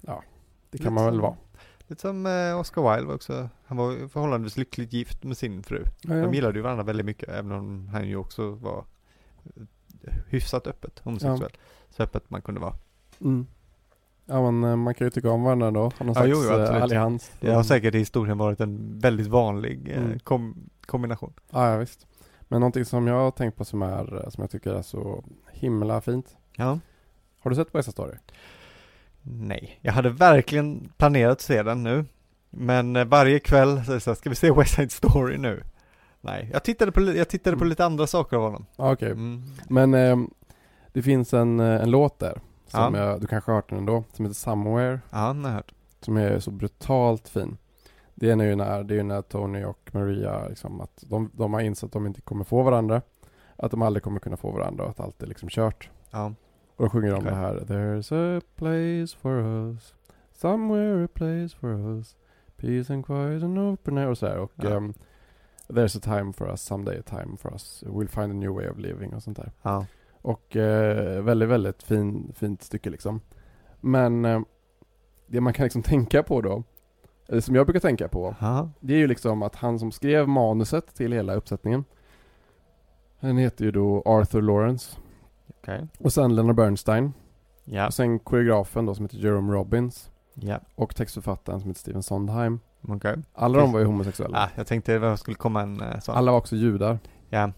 ja, det kan Lite man väl som- vara. Lite som eh, Oscar Wilde var också. Han var förhållandevis lyckligt gift med sin fru. Ja, De ja. gillade ju varandra väldigt mycket, även om han ju också var eh, hyfsat öppet homosexuell. Så öppet man kunde vara. Mm. Ja men eh, man kan ju tycka om varandra då, någon Ja, slags jo, eh, absolut. allians. Det har säkert i historien varit en väldigt vanlig eh, Mm. kom, kombination. Ja, ja visst. Men någonting som jag har tänkt på som är, som jag tycker är så himla fint. Ja. Har du sett West Story? Nej, jag hade verkligen planerat att se den nu. Men varje kväll så så ska vi se West Side Story nu? Nej, jag tittade på, jag tittade på Mm. lite andra saker av honom. Ja, Okej. Mm. Men eh, det finns en, en låt där. Som Ja. jag, du kanske har hört den ändå. Som heter Somewhere. Ja, den har jag hört. Som är så brutalt fin. Det är ju när, det är när Tony och Maria liksom att de, de har insett att de inte kommer få varandra. Att de aldrig kommer kunna få varandra och att allt är liksom kört. Ja. Och då sjunger de Okej. det här There's a place for us Somewhere a place for us Peace and quiet and open air och så här. Och Ja. ehm, There's a time for us, someday a time for us We'll find a new way of living och sånt där. Ja. Och eh, väldigt, väldigt fin, fint stycke liksom. Men eh, det man kan liksom [LAUGHS] tänka på då, eller som jag brukar tänka på, Ja. det är ju liksom att han som skrev manuset till hela uppsättningen, han heter ju då Arthur Lawrence. Okej. Och sen Leonard Bernstein. Ja. Och sen koreografen då som heter Jerome Robbins. Ja. Och textförfattaren som heter Steven Sondheim. Okej. Alla de var ju homosexuella. Ah, jag tänkte det skulle komma en eh, sån. Alla var också judar. Ja.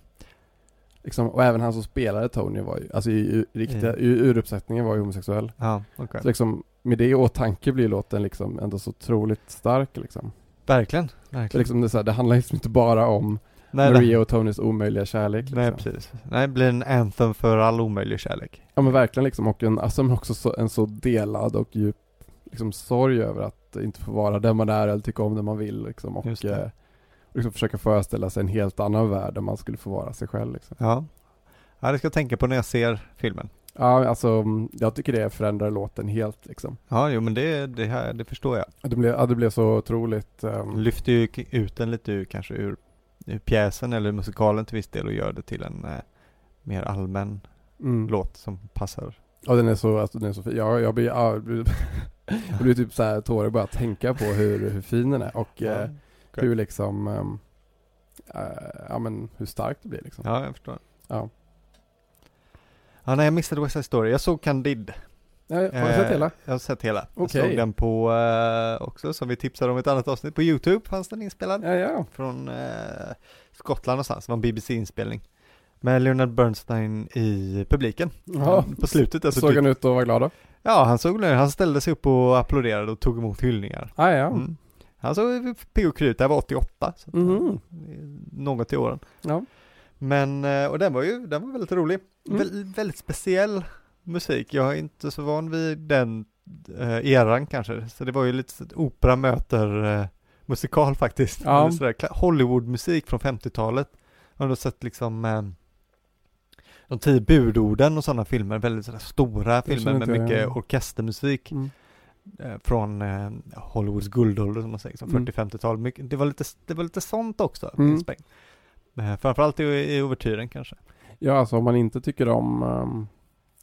Liksom, och även han som spelade Tony var ju, alltså i, i riktiga, i uruppsättningen var ju homosexuell. Ja, okej. Så liksom, med det i åtanke blir låten liksom ändå så otroligt stark liksom. Verkligen. Verkligen. liksom det, så här, det handlar liksom inte bara om Nej, Maria och Tonys omöjliga kärlek liksom. Nej, precis. Nej, det blir en anthem för all omöjlig kärlek. Ja men verkligen liksom, och en, alltså, också så, en så delad och djup liksom sorg över att inte få vara den man är eller tycka om det man vill liksom. Och, Just det. Liksom försöka föreställa sig en helt annan värld där man skulle få vara sig själv liksom. Ja. Ja, det ska jag tänka på när jag ser filmen. Ja, alltså mm, jag tycker det förändrar låten helt liksom. Ja, jo men det, det, här, det förstår jag. Det blev, ja, det blev så otroligt ehm, Lyfter ju ut den lite ur, kanske ur, ur pjäsen eller musikalen till viss del och gör det till en eh, mer allmän mm. låt som passar. Ja den är så, alltså, den är så fin. Ja, jag blir, ja, [LAUGHS] jag blir, typ såhär tårar bara att tänka på hur, hur fin den är och eh, okej. hur liksom, eh, ja men hur starkt det blir liksom. Ja, jag förstår. Ja. Ja, nej, jag missade West Side Story. Jag såg Candide. Ja, har du Eh, sett hela? Jag har sett hela. Jag Okej. såg den på, eh, också, som vi tipsade om i ett annat avsnitt, på YouTube fanns den inspelad. Ja, ja. Från eh, Skottland någonstans, det var en BBC-inspelning. Med Leonard Bernstein i publiken. Ja. På slutet alltså. Såg typ, han ut att vara glad då? Ja, han såg han ställde sig upp och applåderade och tog emot hyllningar. Ah, ja, Mm. Han såg pigg och krut, det här var 88, så eh, något i åren. ja. Men, eh, och den var ju, den var väldigt rolig. Mm. Väl, väldigt speciell musik. Jag är inte så van vid den eh, eran kanske. Så det var ju lite opera möter eh, musikal faktiskt. Ja. Hollywoodmusik från 50-talet. Har du sett liksom eh, de tio budorden och sådana filmer, väldigt sådär stora filmer med mycket jag. orkestermusik. Mm. Eh, från eh, Hollywoods guldålder som man säger, som Mm. 40-50-tal. Mycket- Det var, lite, det var lite sånt också, Mm. Eh, Framförallt i, i ouvertyren kanske. Ja, alltså om man inte tycker om um,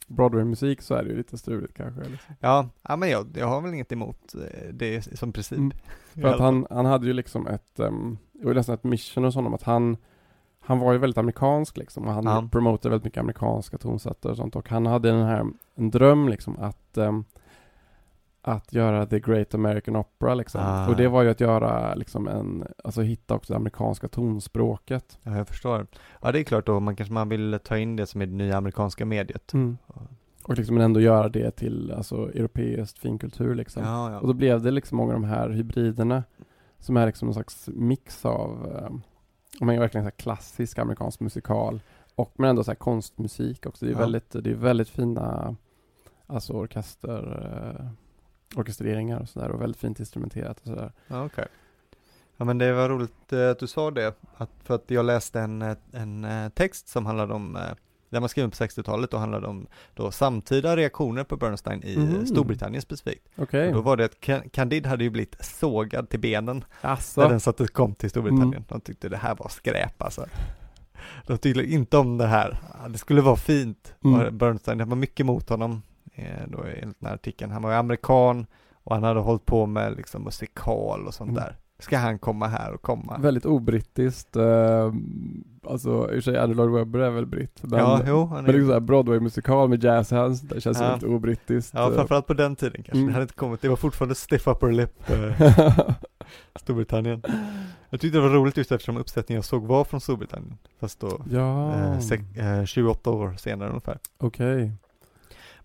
Broadway-musik så är det ju lite struligt kanske. Liksom. Ja, ja men jag, jag har väl inget emot eh, det som princip. Mm. [LAUGHS] För att han, han hade ju liksom ett, um, det var nästan ett mission hos honom att han han var ju väldigt amerikansk liksom och han Ja. promotade väldigt mycket amerikanska tonsättare och sånt och han hade den här, en dröm liksom att um, att göra The Great American Opera liksom. Ah. Och det var ju att göra liksom en, alltså hitta också det amerikanska tonspråket. Ja, jag förstår. Ja, det är klart då, man kanske man vill ta in det som är det nya amerikanska mediet. Och liksom men ändå göra det till alltså europeiskt finkultur liksom. Ja, Och ja. då blev det liksom många av de här hybriderna som är liksom någon slags mix av, eh, om man är verkligen så klassisk amerikansk musikal och men ändå så här konstmusik också. Det är Ja. väldigt, det är väldigt fina alltså orkester, eh, orkestreringar och sådär och väldigt fint instrumenterat och sådär. Ja, okej. Ja, men det var roligt eh, att du sa det, att, för att jag läste en, eh, en eh, text som handlade om, den var skriven på 60-talet och handlade om då samtida reaktioner på Bernstein i Mhm. Storbritannien specifikt. Okej. Och då var det att Ca- Candide hade ju blivit sågad till benen Alltså. när den sattes kom till Storbritannien. Mm. De tyckte det här var skräp alltså. De tyckte inte om det här. Det skulle vara fint. Mm. Bernstein, det var mycket mot honom, då enligt den här artikeln. Han var ju amerikan och han hade hållit på med liksom musikal och sånt Mm. där. Ska han komma här och komma? Väldigt obrittiskt. Eh, alltså i och för sig Andrew Lloyd Webber är väl britt. Men, ja, jo, han men är, liksom såhär Broadway-musikal med jazz hands, det känns Ja. väldigt obrittiskt. ja, eh. framförallt på den tiden kanske. Mm. Det hade inte kommit, det var fortfarande stiff upper lip, eh, [LAUGHS] Storbritannien. Jag tyckte det var roligt just eftersom uppsättningen jag såg var från Storbritannien. Fast då ja, eh, sek- eh, 28 år senare ungefär. okej.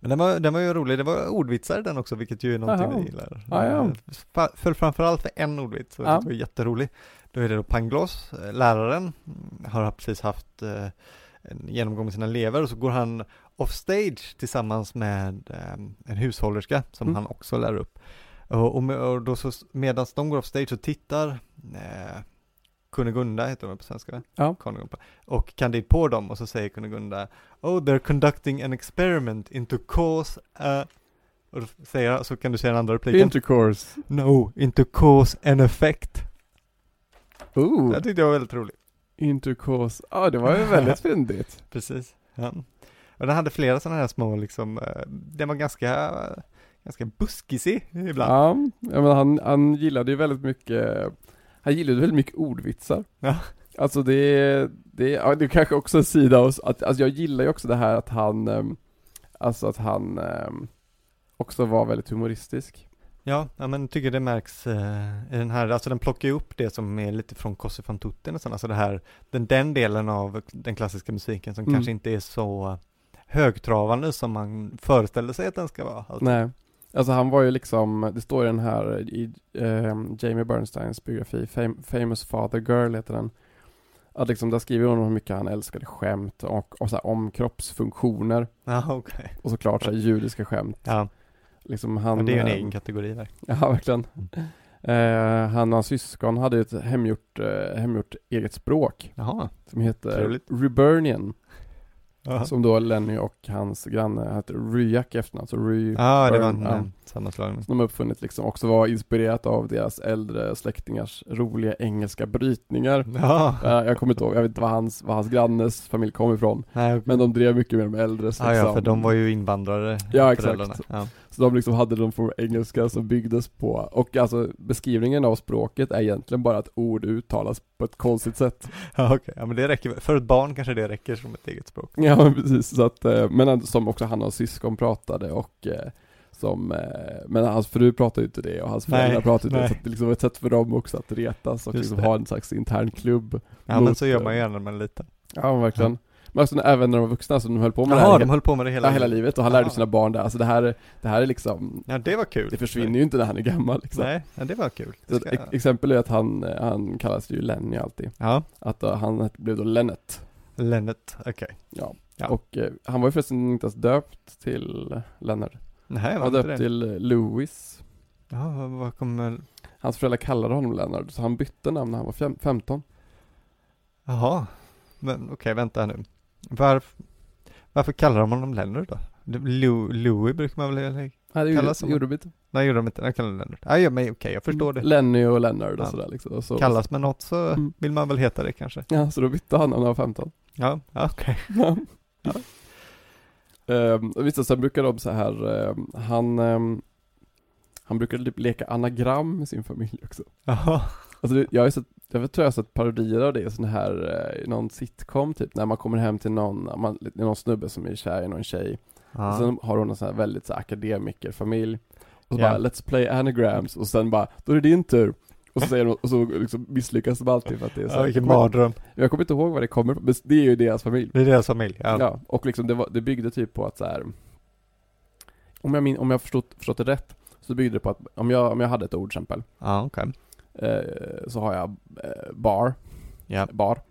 Men den var, den var ju rolig, det var ordvitsar den också, vilket ju är någonting Jaha. vi gillar. Ja, ja. Eh, Föll framförallt för en ordvits, och Ja. det var jätterolig. Då är det då Pangloss, eh, läraren, mm, har precis haft eh, en genomgång med sina elever och så går han off stage tillsammans med en hushållerska som Mm. han också lär upp. Och, och, och då så, medan de går off stage så tittar eh, Kunegunda, heter hon på svenska? Ja. Kunegunda. Och Candide på dem och så säger Kunegunda Oh, they're conducting an experiment into cause a... Och då säger så kan du säga den andra repliken. Intercourse. no, into cause and effect. Ooh, Det tyckte jag var väldigt roligt. intercourse. Ja, det var ju väldigt [LAUGHS] fyndigt. Precis. Ja. Och den hade flera sådana här små liksom, eh, den var ganska, ganska buskisig ibland. Ja men han, han gillade ju väldigt mycket, han gillade väldigt mycket ordvitsar. Ja. Alltså det det ja, det är kanske också en sida av att, alltså jag gillar ju också det här att han, ehm, alltså att han ehm, också var väldigt humoristisk. Ja, ja men tycker det märks eh, i den här, alltså den plockar ju upp det som är lite från Cosse fan tutti nästan, alltså det här, den, den delen av den klassiska musiken som Mm. kanske inte är så högtravande som man föreställer sig att den ska vara. alltid. Nej. Alltså han var ju liksom, det står i den här, i ehm, Jamie Bernsteins biografi, Fam- Famous Father Girl heter den. Att liksom, där skriver hon hur mycket han älskade skämt och, och så här, om kroppsfunktioner. Ja, okej. Och såklart så här, judiska skämt. Ja, Liksom han, men det är ju en eh, egen kategori där. Ja, verkligen. Eh, han och hans syskon hade ju ett hemgjort, eh, hemgjort eget språk Jaha. som heter Trevligt. Reburnian. Ja, Som då Lenny och hans granne hette Ryak efternamn, så Ry ja det var en ja. ja. sammanslagning. Som de uppfunnit liksom också var inspirerat av deras äldre släktingars roliga engelska brytningar. Ja, Eh, jag kommer inte ihåg, jag vet inte var hans, var hans grannes familj kom ifrån. Nej, Men de drev mycket med de äldres ja, ja, liksom. för de var ju invandrare, Ja, exakt. Ja. Så de liksom hade någon form av engelska som byggdes på, och alltså beskrivningen av språket är egentligen bara att ord uttalas på ett konstigt sätt. [LAUGHS] Ja, okej. Ja, men det räcker, för ett barn kanske det räcker som ett eget språk. Ja men precis, så att, eh, men som också han och syskon pratade och eh, som, eh, men hans fru pratade ju inte det och hans föräldrar Nej, pratade inte det, så det liksom var ett sätt för dem också att retas och Just liksom det. ha en slags intern klubb. Ja, men så gör man ju gärna när man är liten. Ja verkligen. Men när- även när de var vuxna, så de höll på med det Jaha, här de höll på med det hela, ja, hela livet och han lärde Jaha. sina barn det, alltså det här, det här är liksom, Ja, det var kul. det försvinner ju inte när han är gammal liksom. Nej, ja, det var kul. Det ska... ex- exempel är att han, han kallas ju Lenny alltid. Ja, Att uh, han blev då Lennet. Lennet, okej. Ja. Ja. Och eh, han var ju förresten inte ens döpt till Lennart. Nej, Han var döpt det? till eh, Louis. Ja, vad, kommer... Hans föräldrar kallade honom Lennart, så han bytte namn när han var fem, 15. Jaha. Men okej, vänta här nu. Varf... Varför kallar de honom Leonard då? Lou... Louis brukar man väl... Nej, det gjorde, de- gjorde de inte. Nej, gjorde de inte. Jag kallar det Leonard. Nej, men okej, jag förstår det. Lenny och Leonard och Ja. sådär liksom. Och så, Kallas man något så Mm. vill man väl heta det kanske. Ja, så då bytte han när han var 15. Ja, ja, okej. [LAUGHS] Ja. Ja. Och visst, sen brukar de så här, ehm, han, ehm, han brukar typ leka anagram med sin familj också. Jaha. Alltså jag ju sett, jag tror jag har sett parodier av det, sån här, eh, i någon sitcom typ, när man kommer hem till någon, man, är någon snubbe som är kär i någon tjej. Och Ja. sen har hon en sån här väldigt så här, akademikerfamilj. Och så Ja. bara, let's play anagrams, och sen bara, då är det din tur. Och så säger de, och så liksom misslyckas de alltid för att det är så Ja, vilken jag, kommer, mardröm. jag kommer inte ihåg vad det kommer men det är ju deras familj. Det är deras familj. Ja. Ja, och liksom det, var, det byggde typ på att så här. Om jag, min, om jag förstått, förstått det rätt, så byggde det på att om jag, om jag hade ett ord exempel, Ja, okej. Eh, så har jag eh, bar, Ja. bar.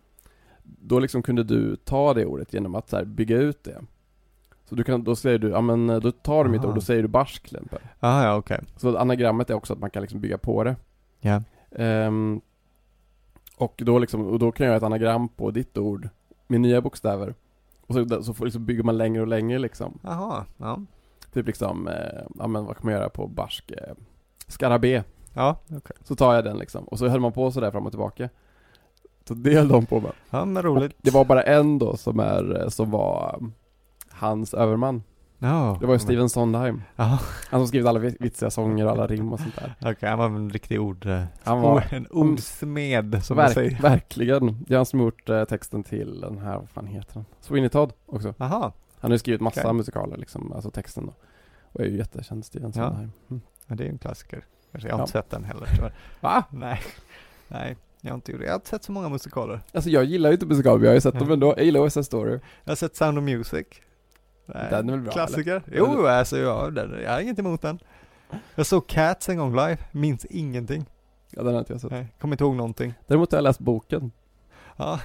Då liksom kunde du ta det ordet genom att så bygga ut det. Så du kan, då säger du, ja men eh, då tar du mitt Aha. ord, då säger du barsk till exempel. Ja, ja, okej. Så anagrammet är också att man kan liksom bygga på det. Ja. Ehm, och, då liksom, och då kan jag göra ett anagram på ditt ord med nya bokstäver. Och så, så får, liksom, bygger man längre och längre liksom. Jaha, ja. Typ liksom, eh, ja men vad kan man göra på barsk? Eh, skarabé. Ja, okej. Så tar jag den liksom. Och så höll man på sådär fram och tillbaka. Så det höll de på med. Ja, men Och roligt. det var bara en då som är, eh, som var um, hans överman. Ja. Det var ju Steven Sondheim. Ja, Han som skrivit alla vi- vitsiga sånger och alla rim och sånt där. okej. Han var en riktig ord... eh, Han var- [LAUGHS] en ordsmed, som man Verk, säger. verkligen. Det är han som gjort eh, texten till den här, vad fan heter den? Sweeney Todd också. Jaha. Han har ju skrivit massa Okej. musikaler liksom, alltså texten då. Och är ju jättekänd, Steven Ja. Sondheim. Mm. Ja, det är en klassiker. Jag har Ja. inte sett den heller tyvärr. Va? Nej. Nej, jag har inte gjort det. Jag har inte sett så många musikaler. Alltså jag gillar ju inte musikaler, men jag har ju sett dem ändå. Jag gillar West Side Story. Jag har sett Sound of Music. Nej, Den är väl bra, Klassiker. eller? Jo, alltså ja, den, jag har inget emot den. Jag såg Cats en gång live, minns ingenting. Ja, den har inte jag sett. Nej, kommer inte ihåg någonting. Däremot har jag läst boken. Ja,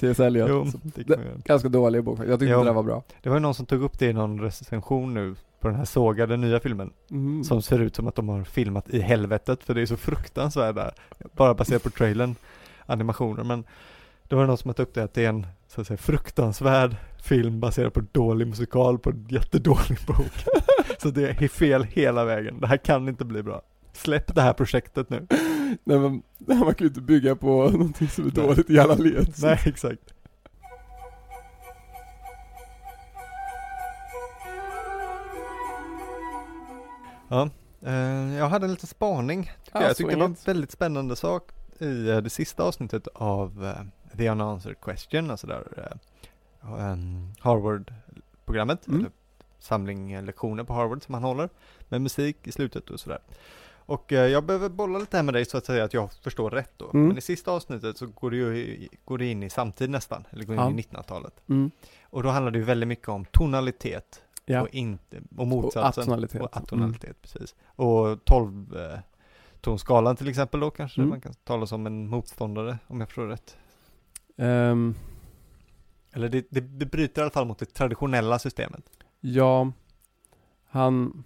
T.S. Eliot. jo, jag- Ganska dålig bok. Jag tyckte Jo. inte den var bra. det var ju någon som tog upp det i någon recension nu på den här sågade nya filmen. Mm. Som ser ut som att de har filmat i helvetet för det är så fruktansvärt där. Bara baserat på trailern, animationer. Men det var någon som har tagit upp det att det är en så att säga, fruktansvärd film baserad på dålig musikal på en jättedålig bok. så det är fel hela vägen. Det här kan inte bli bra. Släpp det här projektet nu. Nej men, man kan ju inte bygga på någonting som är Nej. dåligt i alla led. Nej, exakt. Ja, eh, jag hade en liten spaning. Tycker Ja, jag. jag tyckte det var en väldigt spännande sak i eh, det sista avsnittet av eh, The Unanswered Question, alltså där eh, ehm, Harvard-programmet, Mm. samling lektioner på Harvard som han håller, med musik i slutet och sådär. Och jag behöver bolla lite här med dig så att säga att jag förstår rätt då. Mm. Men i sista avsnittet så går det ju går det in i samtid nästan, eller går in Ja. i 1900-talet. Mm. Och då handlar det ju väldigt mycket om tonalitet Ja. och inte, och motsatsen. atonalitet. Och atonalitet, precis. Och 12 eh, tonskalan till exempel då kanske Mm. man kan tala som en motståndare om jag förstår rätt. Ehm, Eller det, det, det bryter i alla fall mot det traditionella systemet. ja, han,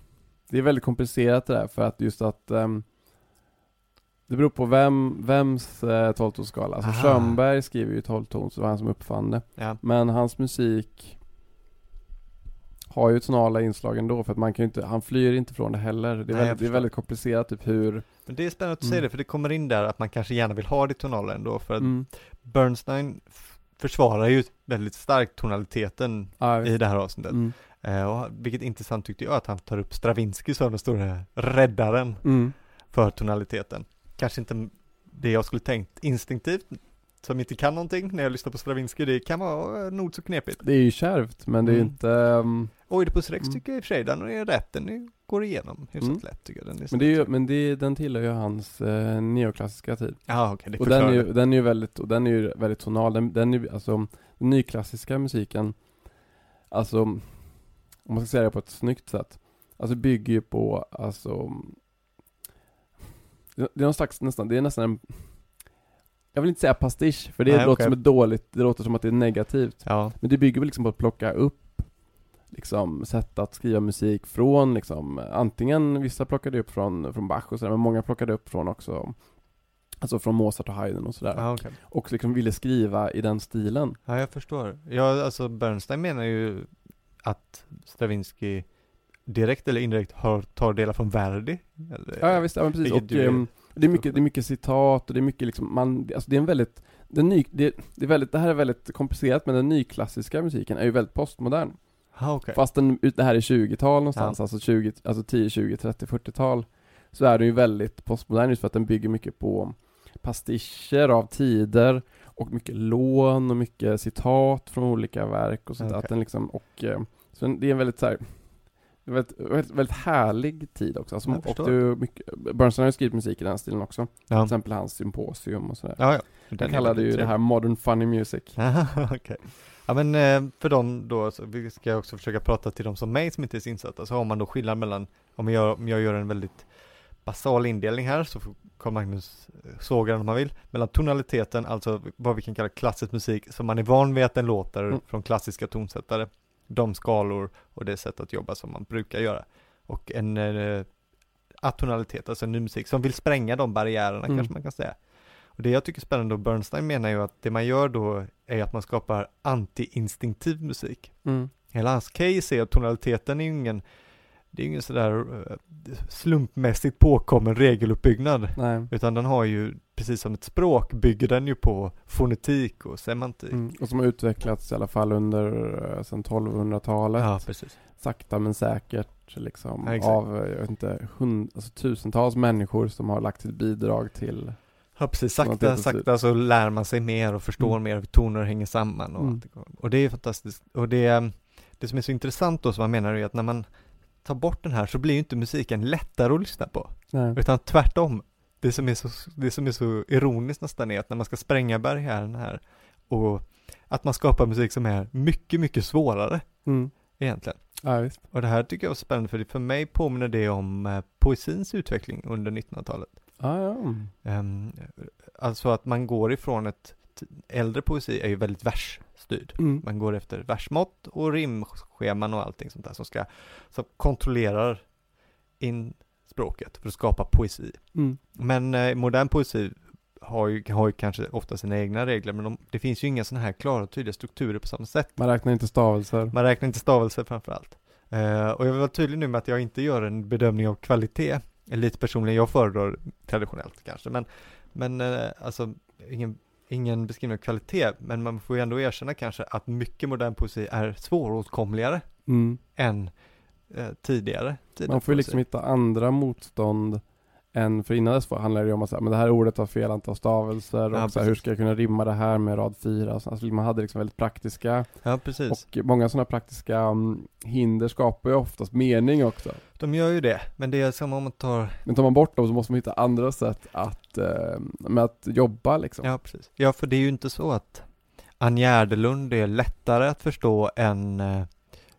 det är väldigt komplicerat det där för att just att ehm, det beror på vem, vems eh, 12-tonsskala. Alltså Aha. Schönberg skriver ju 12-ton, så det var han som uppfann det. Ja. Men hans musik har ju tonala inslag ändå för att man kan ju inte, han flyr inte från det heller. Det är, Nej, väldigt, det är väldigt komplicerat typ hur, Men det är spännande att du Mm. säger det, för det kommer in där att man kanske gärna vill ha det tonala ändå, för att mm, Bernstein försvarar ju väldigt starkt tonaliteten ja, i det här avsnittet. mm, Eh, och vilket intressant tyckte jag att han tar upp Stravinsky som den stora räddaren mm. för tonaliteten. Kanske inte det jag skulle tänkt instinktivt, som inte kan någonting när jag lyssnar på Stravinsky, det kan vara eh, nog så knepigt. Det är ju kärvt men det är Mm. inte, ehm, Oidipus rex Mm. tycker jag i och för sig, den är rätt, den går igenom hyfsat Mm. lätt tycker jag. Den men det är ju, men det, den tillhör ju hans eh, neoklassiska tid. Ja okej, det Och den är, ju, den är ju väldigt, och den är ju väldigt tonal, den, den är ju, alltså, nyklassiska musiken, alltså, om man ska säga det på ett snyggt sätt, alltså bygger ju på, alltså, det är någon slags, nästan, det är nästan en, jag vill inte säga pastisch, för det Nej, låter okej. som ett dåligt, det låter som att det är negativt. Ja, Men det bygger väl liksom på att plocka upp liksom sätt att skriva musik från liksom, antingen vissa plockade upp från, från Bach och sådär, men många plockade upp från också Alltså från Mozart och Haydn och sådär. ja okej. Och liksom ville skriva i den stilen. Ja, jag förstår. Ja, alltså Bernstein menar ju att Stravinsky direkt eller indirekt har, tar delar från Verdi. Eller, Ja, ja visst, ja, men precis. Och, är- ehm, det, är mycket, det är mycket citat och det är mycket liksom, man, alltså det är en väldigt, den ny, det, det är väldigt, det här är väldigt komplicerat men den nyklassiska musiken är ju väldigt postmodern. Ah, okej. Fast den, det här är 20-tal någonstans, alltså 20, alltså 10, 20, 30, 40-tal. Så är den ju väldigt postmodern just för att den bygger mycket på pastischer av tider och mycket lån och mycket citat från olika verk och sånt. Okej. Att den liksom, och eh, så det är en väldigt så här, väldigt, väldigt, väldigt härlig tid också. Alltså, och är mycket, Bernstein har ju skrivit musik i den stilen också. Till Ja. exempel hans symposium och sådär. Ja, ja. Den Den är kallade ju det här modern funny music. [LAUGHS] Okej. Ja men eh, för dem då, så vi ska också försöka prata till de som mig som inte är så insatta, så har man då skillnad mellan, om jag, om jag gör en väldigt basal indelning här, så får Carl Magnus eh, såga den om man vill, mellan tonaliteten, alltså vad vi kan kalla klassisk musik, som man är van vid att den låter Mm. från klassiska tonsättare, de skalor och det sätt att jobba som man brukar göra. Och en eh, atonalitet, alltså en ny musik, som vill spränga de barriärerna Mm. kanske man kan säga. Och det jag tycker är spännande då, Bernstein menar ju att det man gör då är att man skapar anti-instinktiv musik. Mm. Hela hans case är att tonaliteten är ju ingen, det är ingen sådär eh, slumpmässigt påkommen regeluppbyggnad. Nej. Utan den har ju, precis som ett språk, bygger den ju på fonetik och semantik. Mm. Och som har utvecklats i alla fall under, eh, sen 1200-talet. Ja, precis. sakta men säkert liksom Ja, av, eh, jag vet inte, hund, alltså tusentals människor som har lagt sitt bidrag till Ja, precis. Sakta, sakta så lär man sig mer och förstår Mm. mer hur toner hänger samman och Mm. allt det går. Och det är fantastiskt. Och det, det som är så intressant då som man menar är att när man tar bort den här så blir ju inte musiken lättare att lyssna på. Nej. Utan tvärtom. Det som är så, det som är så ironiskt nästan är att när man ska spränga barriären här och att man skapar musik som är mycket, mycket svårare Mm. egentligen. Ja. Och det här tycker jag är spännande för det, för mig påminner det om eh, poesins utveckling under 1900-talet. Ja, ja. Ehm, alltså att man går ifrån ett, äldre poesi är ju väldigt versstyrd. Mm. Man går efter versmått och rimscheman och allting sånt där som ska, som kontrollerar in språket för att skapa poesi. Mm. Men eh, modern poesi har ju, har ju kanske ofta sina egna regler, men de, det finns ju inga sådana här klara och tydliga strukturer på samma sätt. Man räknar inte stavelser. Man räknar inte stavelser framför allt. Eh, och jag vill vara tydlig nu med att jag inte gör en bedömning av kvalitet. Lite personligen, jag föredrar traditionellt kanske, men, men eh, alltså ingen, ingen beskrivning av kvalitet, men man får ju ändå erkänna kanske att mycket modern poesi är svåråtkomligare Mm. än eh, tidigare. Man får ju liksom hitta andra motstånd än, för innan dess handlade det om att säga, men det här ordet har fel antal stavelser och Ja, så här, hur ska jag kunna rimma det här med rad fyra? Alltså, man hade liksom väldigt praktiska Ja, och många sådana praktiska mm, hinder skapar ju oftast mening också. De gör ju det, men det är som om man tar, Men tar man bort dem så måste man hitta andra sätt att, eh, med att jobba liksom. ja precis. Ja, för det är ju inte så att Ann Gärdelund är lättare att förstå än eh,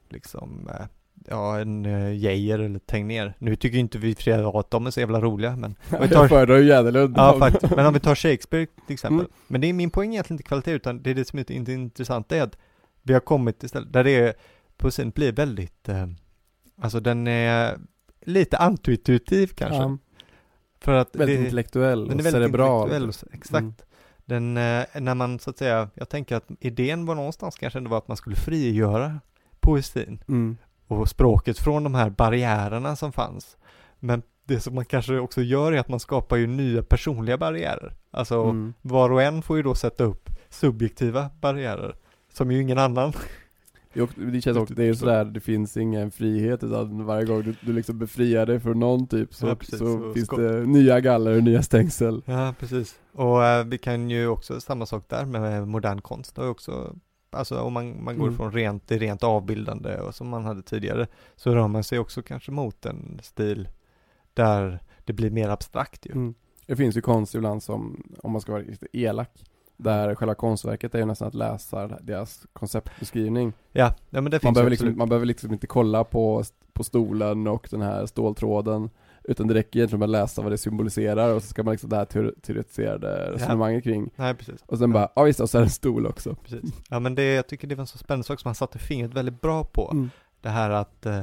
liksom, eh, ja, en eh, Geijer eller Tegnér. Nu tycker ju inte vi flera att de är så jävla roliga, men om [LAUGHS] vi tar, föredrar ju Jäderlund. ja, faktiskt. Men om vi tar Shakespeare till [LAUGHS] exempel. Mm. Men det är min poäng egentligen inte kvalitet, utan det är det som är inte intressant, det är att vi har kommit till stället där det är, poesin blir väldigt, eh, alltså den är lite antiintuitiv kanske. Ja, För att väldigt det, intellektuell den är och väldigt cerebral. intellektuell, och exakt. Mm. Den, eh, när man så att säga, jag tänker att idén var någonstans kanske ändå var att man skulle frigöra poesin Mm. Och språket från de här barriärerna som fanns. Men det som man kanske också gör är att man skapar ju nya personliga barriärer. Alltså Mm. var och en får ju då sätta upp subjektiva barriärer som ju ingen annan. Det känns också, det är ju sådär, det finns ingen frihet utan varje gång du, du liksom befriar dig från någon typ så, Ja, precis. så Så finns det nya galler och nya stängsel. Ja, precis. Och eh, vi kan ju också, samma sak där med modern konst och också Alltså om man, man går Mm. från rent, det rent avbildande och som man hade tidigare så rör man sig också kanske mot en stil där det blir mer abstrakt ju. Mm. Det finns ju konst ibland som, om man ska vara lite elak, där själva konstverket är ju nästan att läsa deras konceptbeskrivning. Ja, ja men det Man finns behöver, liksom, man behöver liksom inte kolla på, på stolen och den här ståltråden utan det räcker egentligen med att läsa vad det symboliserar och så ska man liksom det här teor- teoretiserade resonemanget kring Nej, precis. och sen bara, ja visst, och så är det en stol också. Precis. Ja men det, jag tycker det var en så spännande sak som han satte fingret väldigt bra på. Mm. Det här att, eh,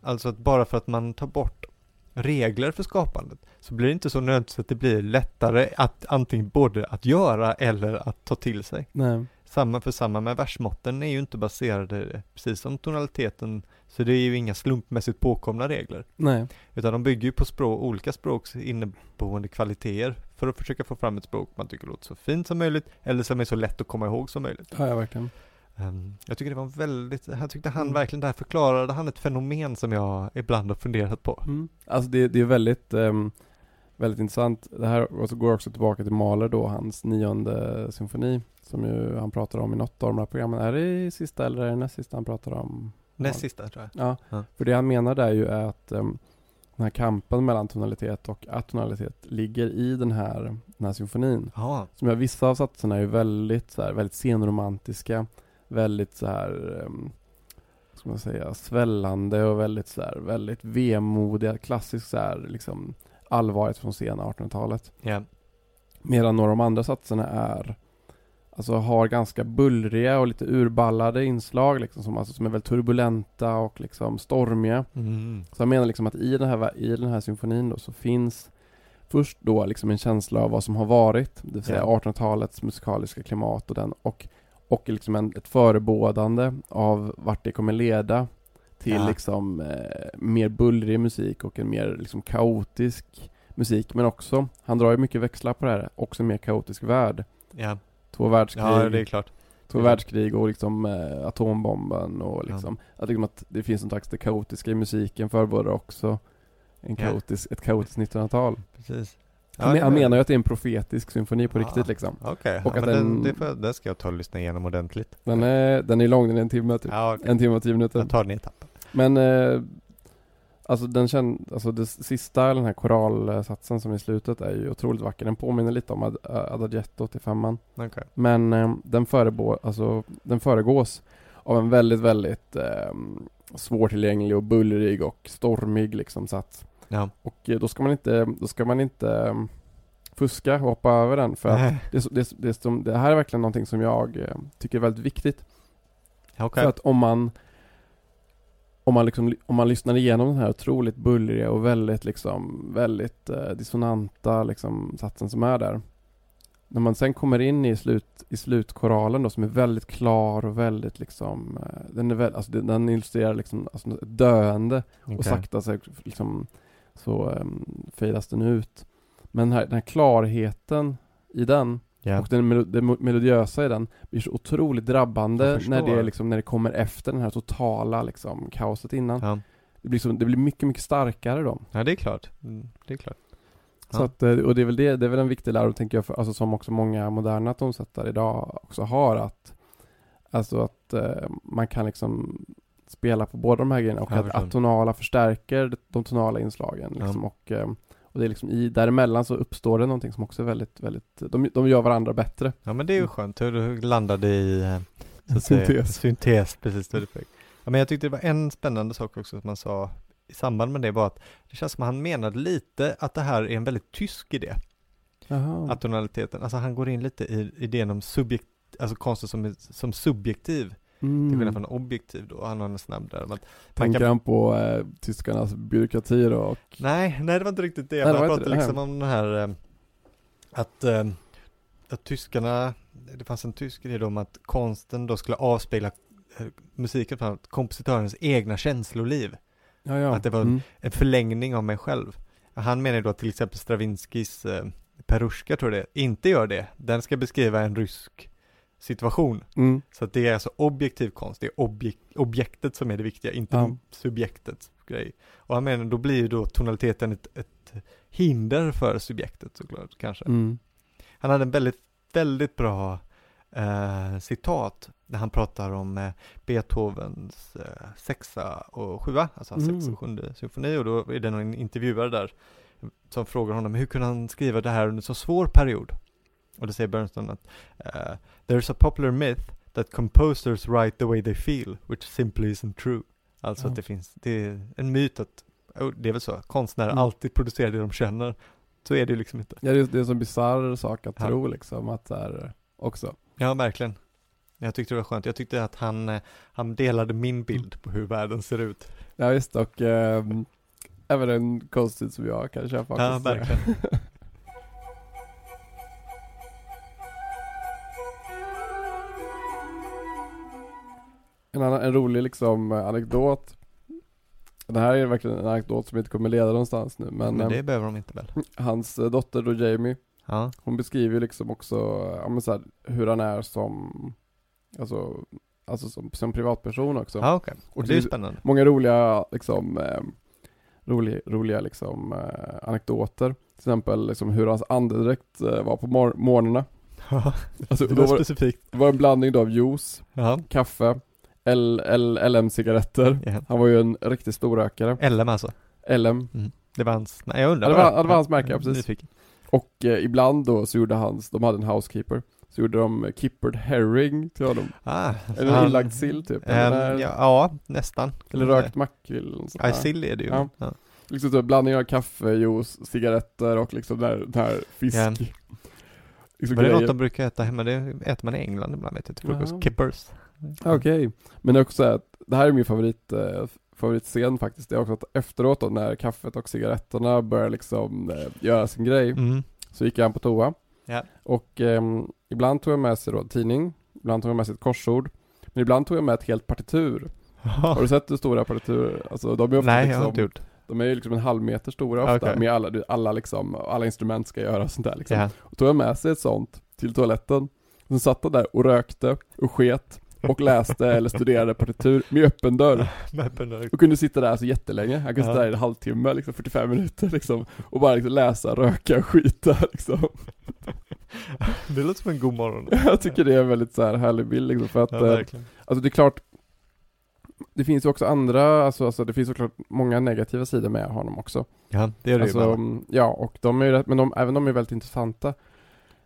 alltså att bara för att man tar bort regler för skapandet så blir det inte så nödvändigt att det blir lättare att antingen både att göra eller att ta till sig. Nej. Samma för samma med versmåtten är ju inte baserade, precis som tonaliteten Så det är ju inga slumpmässigt påkomna regler. Nej. Utan de bygger ju på språk, olika språks inneboende kvaliteter för att försöka få fram ett språk man tycker låter så fint som möjligt eller som är så lätt att komma ihåg som möjligt. Ja, ja verkligen. Um, jag tycker det var väldigt, jag tyckte han Mm. verkligen där förklarade han ett fenomen som jag ibland har funderat på. Mm. Alltså det, det är väldigt, ehm, väldigt intressant. Det här och så går också tillbaka till Mahler då, hans nionde symfoni. Som ju han pratar om i något av de här programmen. Är det sista eller är det näst sista han pratar om? Näst sista tror jag. Ja, Ja. för det han menar där ju är att ehm, den här kampen mellan tonalitet och atonalitet ligger i den här, den här symfonin. Ja, Som jag, vissa av satserna är väldigt, så här, väldigt scenromantiska, väldigt så här, um, ska man säga, svällande och väldigt så här, väldigt vemodiga, klassiskt så här, liksom allvaret från sena 1800-talet. ja, Medan några av de andra satserna är Alltså har ganska bullriga och lite urballade inslag liksom som, alltså, som är väldigt turbulenta och liksom stormiga. mm. Så jag menar liksom att i den här, i den här symfonin då så finns först då liksom en känsla av vad som har varit, det vill säga Ja. 1800-talets musikaliska klimat och den och, och liksom en, ett förebådande av vart det kommer leda till Ja. liksom eh, mer bullrig musik och en mer liksom kaotisk musik men också, han drar ju mycket växlar på det här, också en mer kaotisk värld. ja, Två världskrig, ja det är klart. två världskrig och liksom eh, atombomben och liksom, att, liksom att det finns en slags det kaotiska i musiken förebådar också en Ja. kaotisk, ett kaotiskt 1900-tal. Precis. Han, men- han menar ju att det är en profetisk symfoni på Ja. riktigt liksom. Okej, och ja, den, den- det, får, det ska jag ta och lyssna igenom ordentligt. Den är, den är lång, den är en timme typ. Ja, okej. En timme och tio minuter. jag tar den i etapper. Men eh, Alltså den känd, alltså det sista, den här koralsatsen som är i slutet är ju otroligt vacker. Den påminner lite om Ad, Adagietto till femman. Okej. Men eh, den, förebå, alltså, den föregås av en väldigt, väldigt eh, svårtillgänglig och bullrig och stormig liksom sats. Ja. Och eh, då ska man inte, då ska man inte eh, fuska och hoppa över den för att det, det, det, det här är verkligen någonting som jag eh, tycker är väldigt viktigt. Okej. För att om man om man, liksom, om man lyssnar igenom den här otroligt bullriga och väldigt liksom, väldigt eh, dissonanta liksom, satsen som är där. När man sen kommer in i, slut, i slutkoralen då som är väldigt klar och väldigt liksom, eh, den är väl, alltså den, den illustrerar liksom, alltså ett döende och Okej. sakta så, liksom, så um, fejdas den ut. Men den här, den här klarheten i den Ja. och den, melo- mo- melodiösa i den blir så otroligt drabbande när det, liksom, när det kommer efter den här totala liksom, kaoset innan. Ja. Det, blir som, det blir mycket, mycket starkare då. ja, det är klart. Mm, det är klart. Så Ja. att, eh, och det är väl det, det är väl en viktig lärdom tänker jag, för, alltså som också många moderna tonsättare idag också har att Alltså att eh, man kan liksom spela på båda de här grejerna och Jag att förstår. atonala förstärker de tonala inslagen liksom, och, eh, och det är liksom i, däremellan så uppstår det någonting som också är väldigt, väldigt, de, de gör varandra bättre. Ja men det är ju skönt hur du landade i eh, så att säga, Syntes. syntes, precis det. Ja men jag tyckte det var en spännande sak också som man sa i samband med det var att det känns som att han menade lite att det här är en väldigt tysk idé, Jaha. atonaliteten. Alltså han går in lite i idén om subjekt, alltså konsten som, som subjektiv, till Mm. skillnad från objektiv då. Han har en snabb där. Men Tänker kan- han på eh, tyskarnas byråkrati då? Och, Nej, nej det var inte riktigt det. Nej, inte pratade det. liksom om den här eh, att, eh, att tyskarna, det fanns en tysk då om att konsten då skulle avspegla eh, musiken från kompositörens egna känsloliv. ja, ja. Att det var- mm. En förlängning av mig själv. Han menar ju då att till exempel Stravinskys eh, Peruska tror jag det inte gör det. Den ska beskriva en rysk situation. Mm. Så att det är alltså objektiv konst, det är objek objektet som är det viktiga, inte Ja. subjektets grej. Och han menar, då blir ju då tonaliteten ett, ett hinder för subjektet såklart, kanske. Mm. Han hade en väldigt, väldigt bra eh, citat när han pratar om eh, Beethovens eh, sexa och sjua, alltså hans Mm. sexa och sjunde symfoni och då är det någon intervjuare där som frågar honom hur kunde han skriva det här under så svår period? Och då säger Bernstein att eh, There's a popular myth that composers write the way they feel, which simply isn't true. Alltså Ja. att det finns, det är en myt att, oh, det är väl så, konstnärer Mm. alltid producerar det de känner. Så är det ju liksom inte. Ja, det, är- det är en så bisarr sak att Ja. tro liksom att det är också. Ja, verkligen. Jag tyckte det var skönt. Jag tyckte att han, eh, han delade min bild på hur världen ser ut. Ja visst och ehm, även en konstigt som jag kan köpa. Ja, verkligen. [LAUGHS] En, annan, en rolig liksom eh, anekdot det här är verkligen en anekdot som inte kommer leda någonstans nu men, Men eh, det behöver de inte väl? hans eh, dotter då Jamie, Ja. hon beskriver ju liksom också, ja men så här, hur han är som, alltså, alltså som, som privatperson också. Ja. Och Det är spännande. Många roliga liksom, eh, roliga, roliga liksom eh, anekdoter. Till exempel liksom hur hans andedräkt eh, var på mor- morgnarna. Alltså, det var var, specifikt. det var en blandning då av juice, Ja. kaffe, LM-cigaretter. ja. Han var ju en riktigt stor rökare. LM alltså. LM. Det var hans, nej jag undrar Ja, det var- det var hans märke, ja, precis. Och eh, ibland då så gjorde hans, de hade en housekeeper, så gjorde de kippered herring till honom. Ah, Eller inlagd sill typ. Eller, ja, ja, nästan. eller rökt makrill. eller sånt Ja, där. sill är det ju. Ja. Ja. Liksom så blandning av kaffe, juice, cigaretter och liksom den här fisk. Ja. Liksom Men det är något de brukar äta hemma, det äter man i England ibland vet jag till frukost. Kippers. Okej. Men det är också att, det här är min favorit, eh, favoritscen faktiskt. Det är också att efteråt då när kaffet och cigaretterna börjar liksom eh, göra sin grej, Mm. så gick han på toa. Ja. Och ehm, ibland tog jag med sig då tidning, ibland tog jag med sig ett korsord, men ibland tog jag med ett helt partitur. Har du sett hur stora partiturer? Alltså de är ofta Nej, jag har inte liksom, gjort. de är ju liksom en halv meter stora ofta, Okej. med alla, alla liksom, alla instrument ska göra och sånt där liksom. Ja. Och tog jag med sig ett sånt till toaletten. Sen satt han där och rökte och sket och läste eller studerade partitur med öppen dörr. Och kunde sitta där så jättelänge. Han kunde sitta där i en halvtimme, liksom 45 minuter liksom. Och bara liksom läsa, röka skita liksom. Det låter som en god morgon. [LAUGHS] Jag tycker det är en väldigt så här härlig bild liksom för att, Ja, eh, verkligen. alltså det är klart det finns ju också andra, alltså, alltså det finns såklart många negativa sidor med honom också. Ja, det är det alltså, ju ja, och de är ju rätt, men de, även de är väldigt intressanta.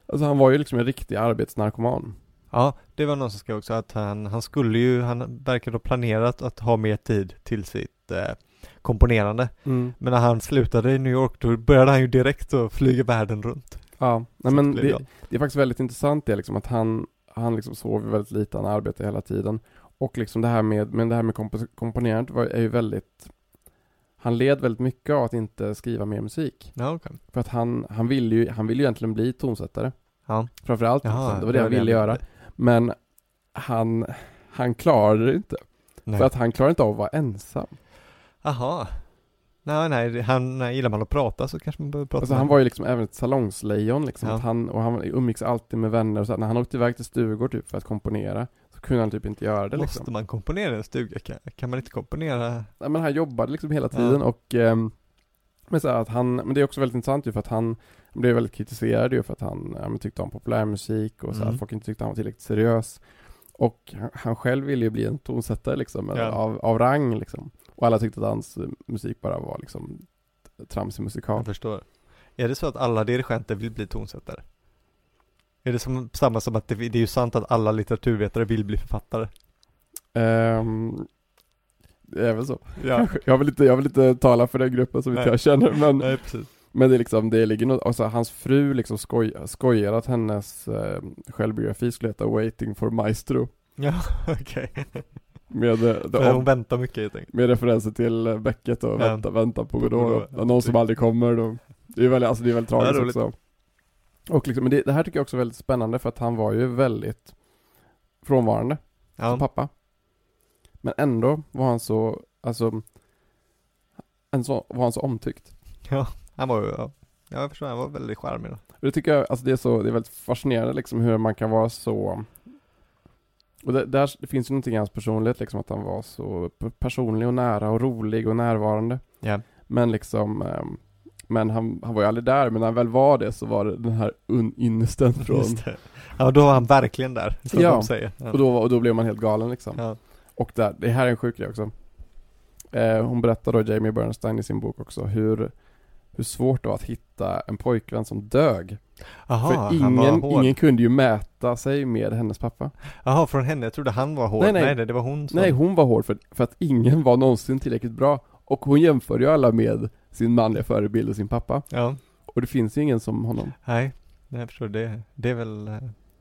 Alltså han var ju liksom en riktig arbetsnarkoman. Ja, det var någon som skrev också att han, han skulle ju, han verkade ha planerat att ha mer tid till sitt eh, komponerande. Men när han slutade i New York då började han ju direkt att flyga världen runt. Ja, nej men det, det är faktiskt väldigt intressant det liksom att han, han liksom sov väldigt lite, han arbetade hela tiden. Och liksom det här med, men det här med kompo- komponerandet var, är ju väldigt, han led väldigt mycket av att inte skriva mer musik. Ja, okej. För att han, han ville ju, han ville ju egentligen bli tonsättare. Ja. Framförallt, Jaha, liksom. det var det han ville. göra. Men han, han klarade det inte. Nej. För att han klarade inte av att vara ensam. Aha. Nej, nej, han, nej, gillar man att prata så kanske man behöver prata Alltså med han var ju liksom även ett salongslejon liksom. Ja. Att han, och han umgicks alltid med vänner och så. När han åkte iväg till stugor typ för att komponera så kunde han typ inte göra det liksom. Måste man komponera i en stuga? Kan, kan man inte komponera? Nej, men han jobbade liksom hela tiden Ja. och ehm, men, så att han, men det är också väldigt intressant ju för att han blev väldigt kritiserad ju för att han ja, tyckte om populärmusik och så Mm. att folk inte tyckte han var tillräckligt seriös. Och han, han själv ville ju bli en tonsättare liksom, Ja. av, av rang liksom. Och alla tyckte att hans musik bara var liksom tramsig musikal. Jag förstår. Är det så att alla dirigenter vill bli tonsättare? Är det som, samma som att det, det är ju sant att alla litteraturvetare vill bli författare? Ehm, det är väl så. Ja, [LAUGHS] Jag vill inte, jag vill inte tala för den gruppen som inte Nej. jag känner men nej precis. Men det är liksom, det ligger något, alltså hans fru liksom skoj, skojar att hennes eh, självbiografi skulle heta Waiting for Maestro Ja, [LAUGHS] okej. Med, eh, the, För hon väntar mycket helt enkelt. med referenser till eh, Beckett och Ja. vänta, vänta på Godot, ja, någon som typ. aldrig kommer då. Det är väldigt, alltså det är väldigt Ja, tragiskt roligt. också Och liksom, men det, det här tycker jag också är väldigt spännande för att han var ju väldigt frånvarande som Ja, pappa Men ändå var han så, alltså en så, var han så omtyckt han var ja. Ja, jag förstår, han var väldigt charmig då. Det tycker jag, alltså det är så, det är väldigt fascinerande liksom hur man kan vara så Och det, där, det finns ju någonting i hans personlighet liksom att han var så personlig och nära och rolig och närvarande Ja. Men liksom ehm, Men han, han var ju aldrig där, men när han väl var det så var det den här un, ynnesten [LAUGHS] från. Ja, då var han verkligen där, som Ja. de säger. Ja. och, då, och då blev man helt galen liksom ja. Och där, det här är en sjuk grej också eh, Hon berättar då, Jamie Bernstein i sin bok också, hur hur svårt det var att hitta en pojkvän som dög. Aha, För ingen, ingen kunde ju mäta sig med hennes pappa. Jaha, från henne, jag trodde han var hård. Nej, Nej, nej. nej, det var hon som... Nej, hon var hård för, för att ingen var någonsin tillräckligt bra. Och hon jämförde ju alla med sin manliga förebild och sin pappa. Ja, Och det finns ju ingen som honom. nej, jag förstår det. Det är väl, eh,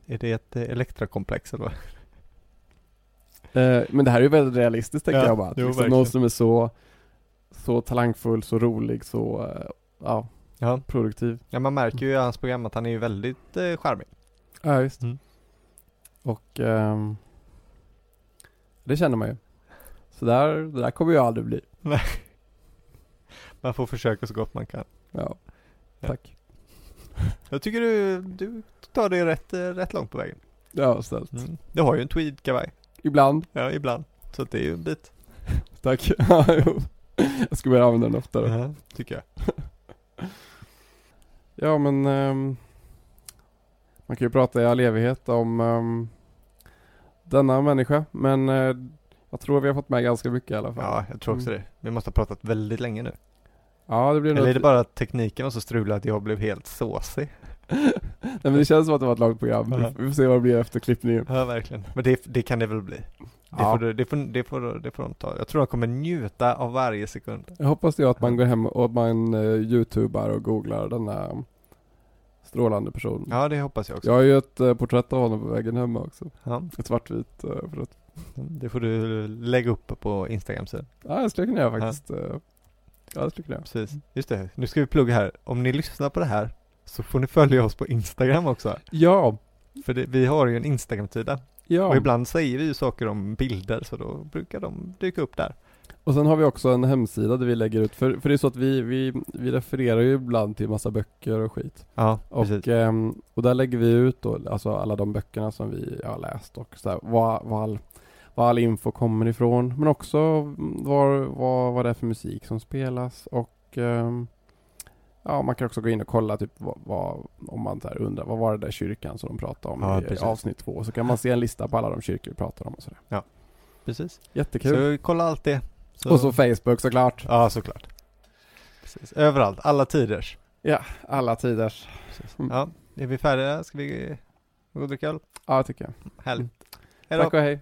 är det ett eh, Elektra-komplex eller vad? Eh, men det här är ju väldigt realistiskt tänker Ja, jag bara. Att jo, liksom någon som är så, så talangfull, så rolig, så, ja, Ja. produktiv. ja, man märker ju i hans program att han är ju väldigt eh, charmig. Ja, just. Mm. Och ehm, det känner man ju. Så där, det där kommer jag aldrig bli. Man får försöka så gott man kan. Ja, Ja. tack. Jag tycker du, du tar det rätt, eh, rätt långt på vägen. Ja, snällt. Mm. Du har ju en tweedkavaj. Ibland. Ja, ibland. Så det är ju en bit. Tack. [LAUGHS] Jag ska börja använda den oftare. Ja, tycker jag. Ja men ehm, Man kan ju prata i all evighet om ehm, Denna människa men eh, Jag tror vi har fått med ganska mycket i alla fall Ja, jag tror också Mm. det. Vi måste ha pratat väldigt länge nu. Ja det blir Eller är det bara att tekniken var så strulad att jag blev helt såsig? [LAUGHS] Nej men det känns som att det var ett långt program. Vi får se vad det blir efter klippningen Ja, verkligen. Men det, det kan det väl bli. Det, Ja. får, du- det, får, det, får, det får de ta. Jag tror de kommer njuta av varje sekund. Jag hoppas det att man går hem och man uh, youtubar och googlar denna Strålande person Ja, det hoppas jag också. Jag har ju ett eh, porträtt av honom på väggen hemma också Ja, Ett svartvitt uh, porträtt det får du lägga upp på Instagram-sidan. Ja det skulle jag kunna göra faktiskt eh. Ja det skulle jag kunna Precis. Just det. Nu ska vi plugga här. Om ni lyssnar på det här så får ni följa oss på Instagram också. Ja, För det, vi har ju en Instagram-sida. Ja Och ibland säger vi ju saker om bilder så då brukar de dyka upp där. Och sen har vi också en hemsida där vi lägger ut, för, för det är så att vi, vi, vi refererar ju ibland till massa böcker och skit. Ja, Och, ehm, och där lägger vi ut då, alltså alla de böckerna som vi har läst och så här, var, var, all, var all info kommer ifrån. Men också var, var, vad det är för musik som spelas och ehm, Ja, man kan också gå in och kolla typ vad, vad om man så undrar, vad var det där kyrkan som de pratade om Ja, i precis. avsnitt två? Så kan man se en lista på alla de kyrkor vi pratar om och sådär. Precis. Jättekul. Så kolla allt det. Så- Och så Facebook såklart. Ja, såklart. Precis. Överallt, alla tiders. Ja, alla tiders. Mm. Ja, är vi färdiga? Ska vi gå och dricka öl? Ja, tycker jag. Härligt. Hej då. Tack och hej.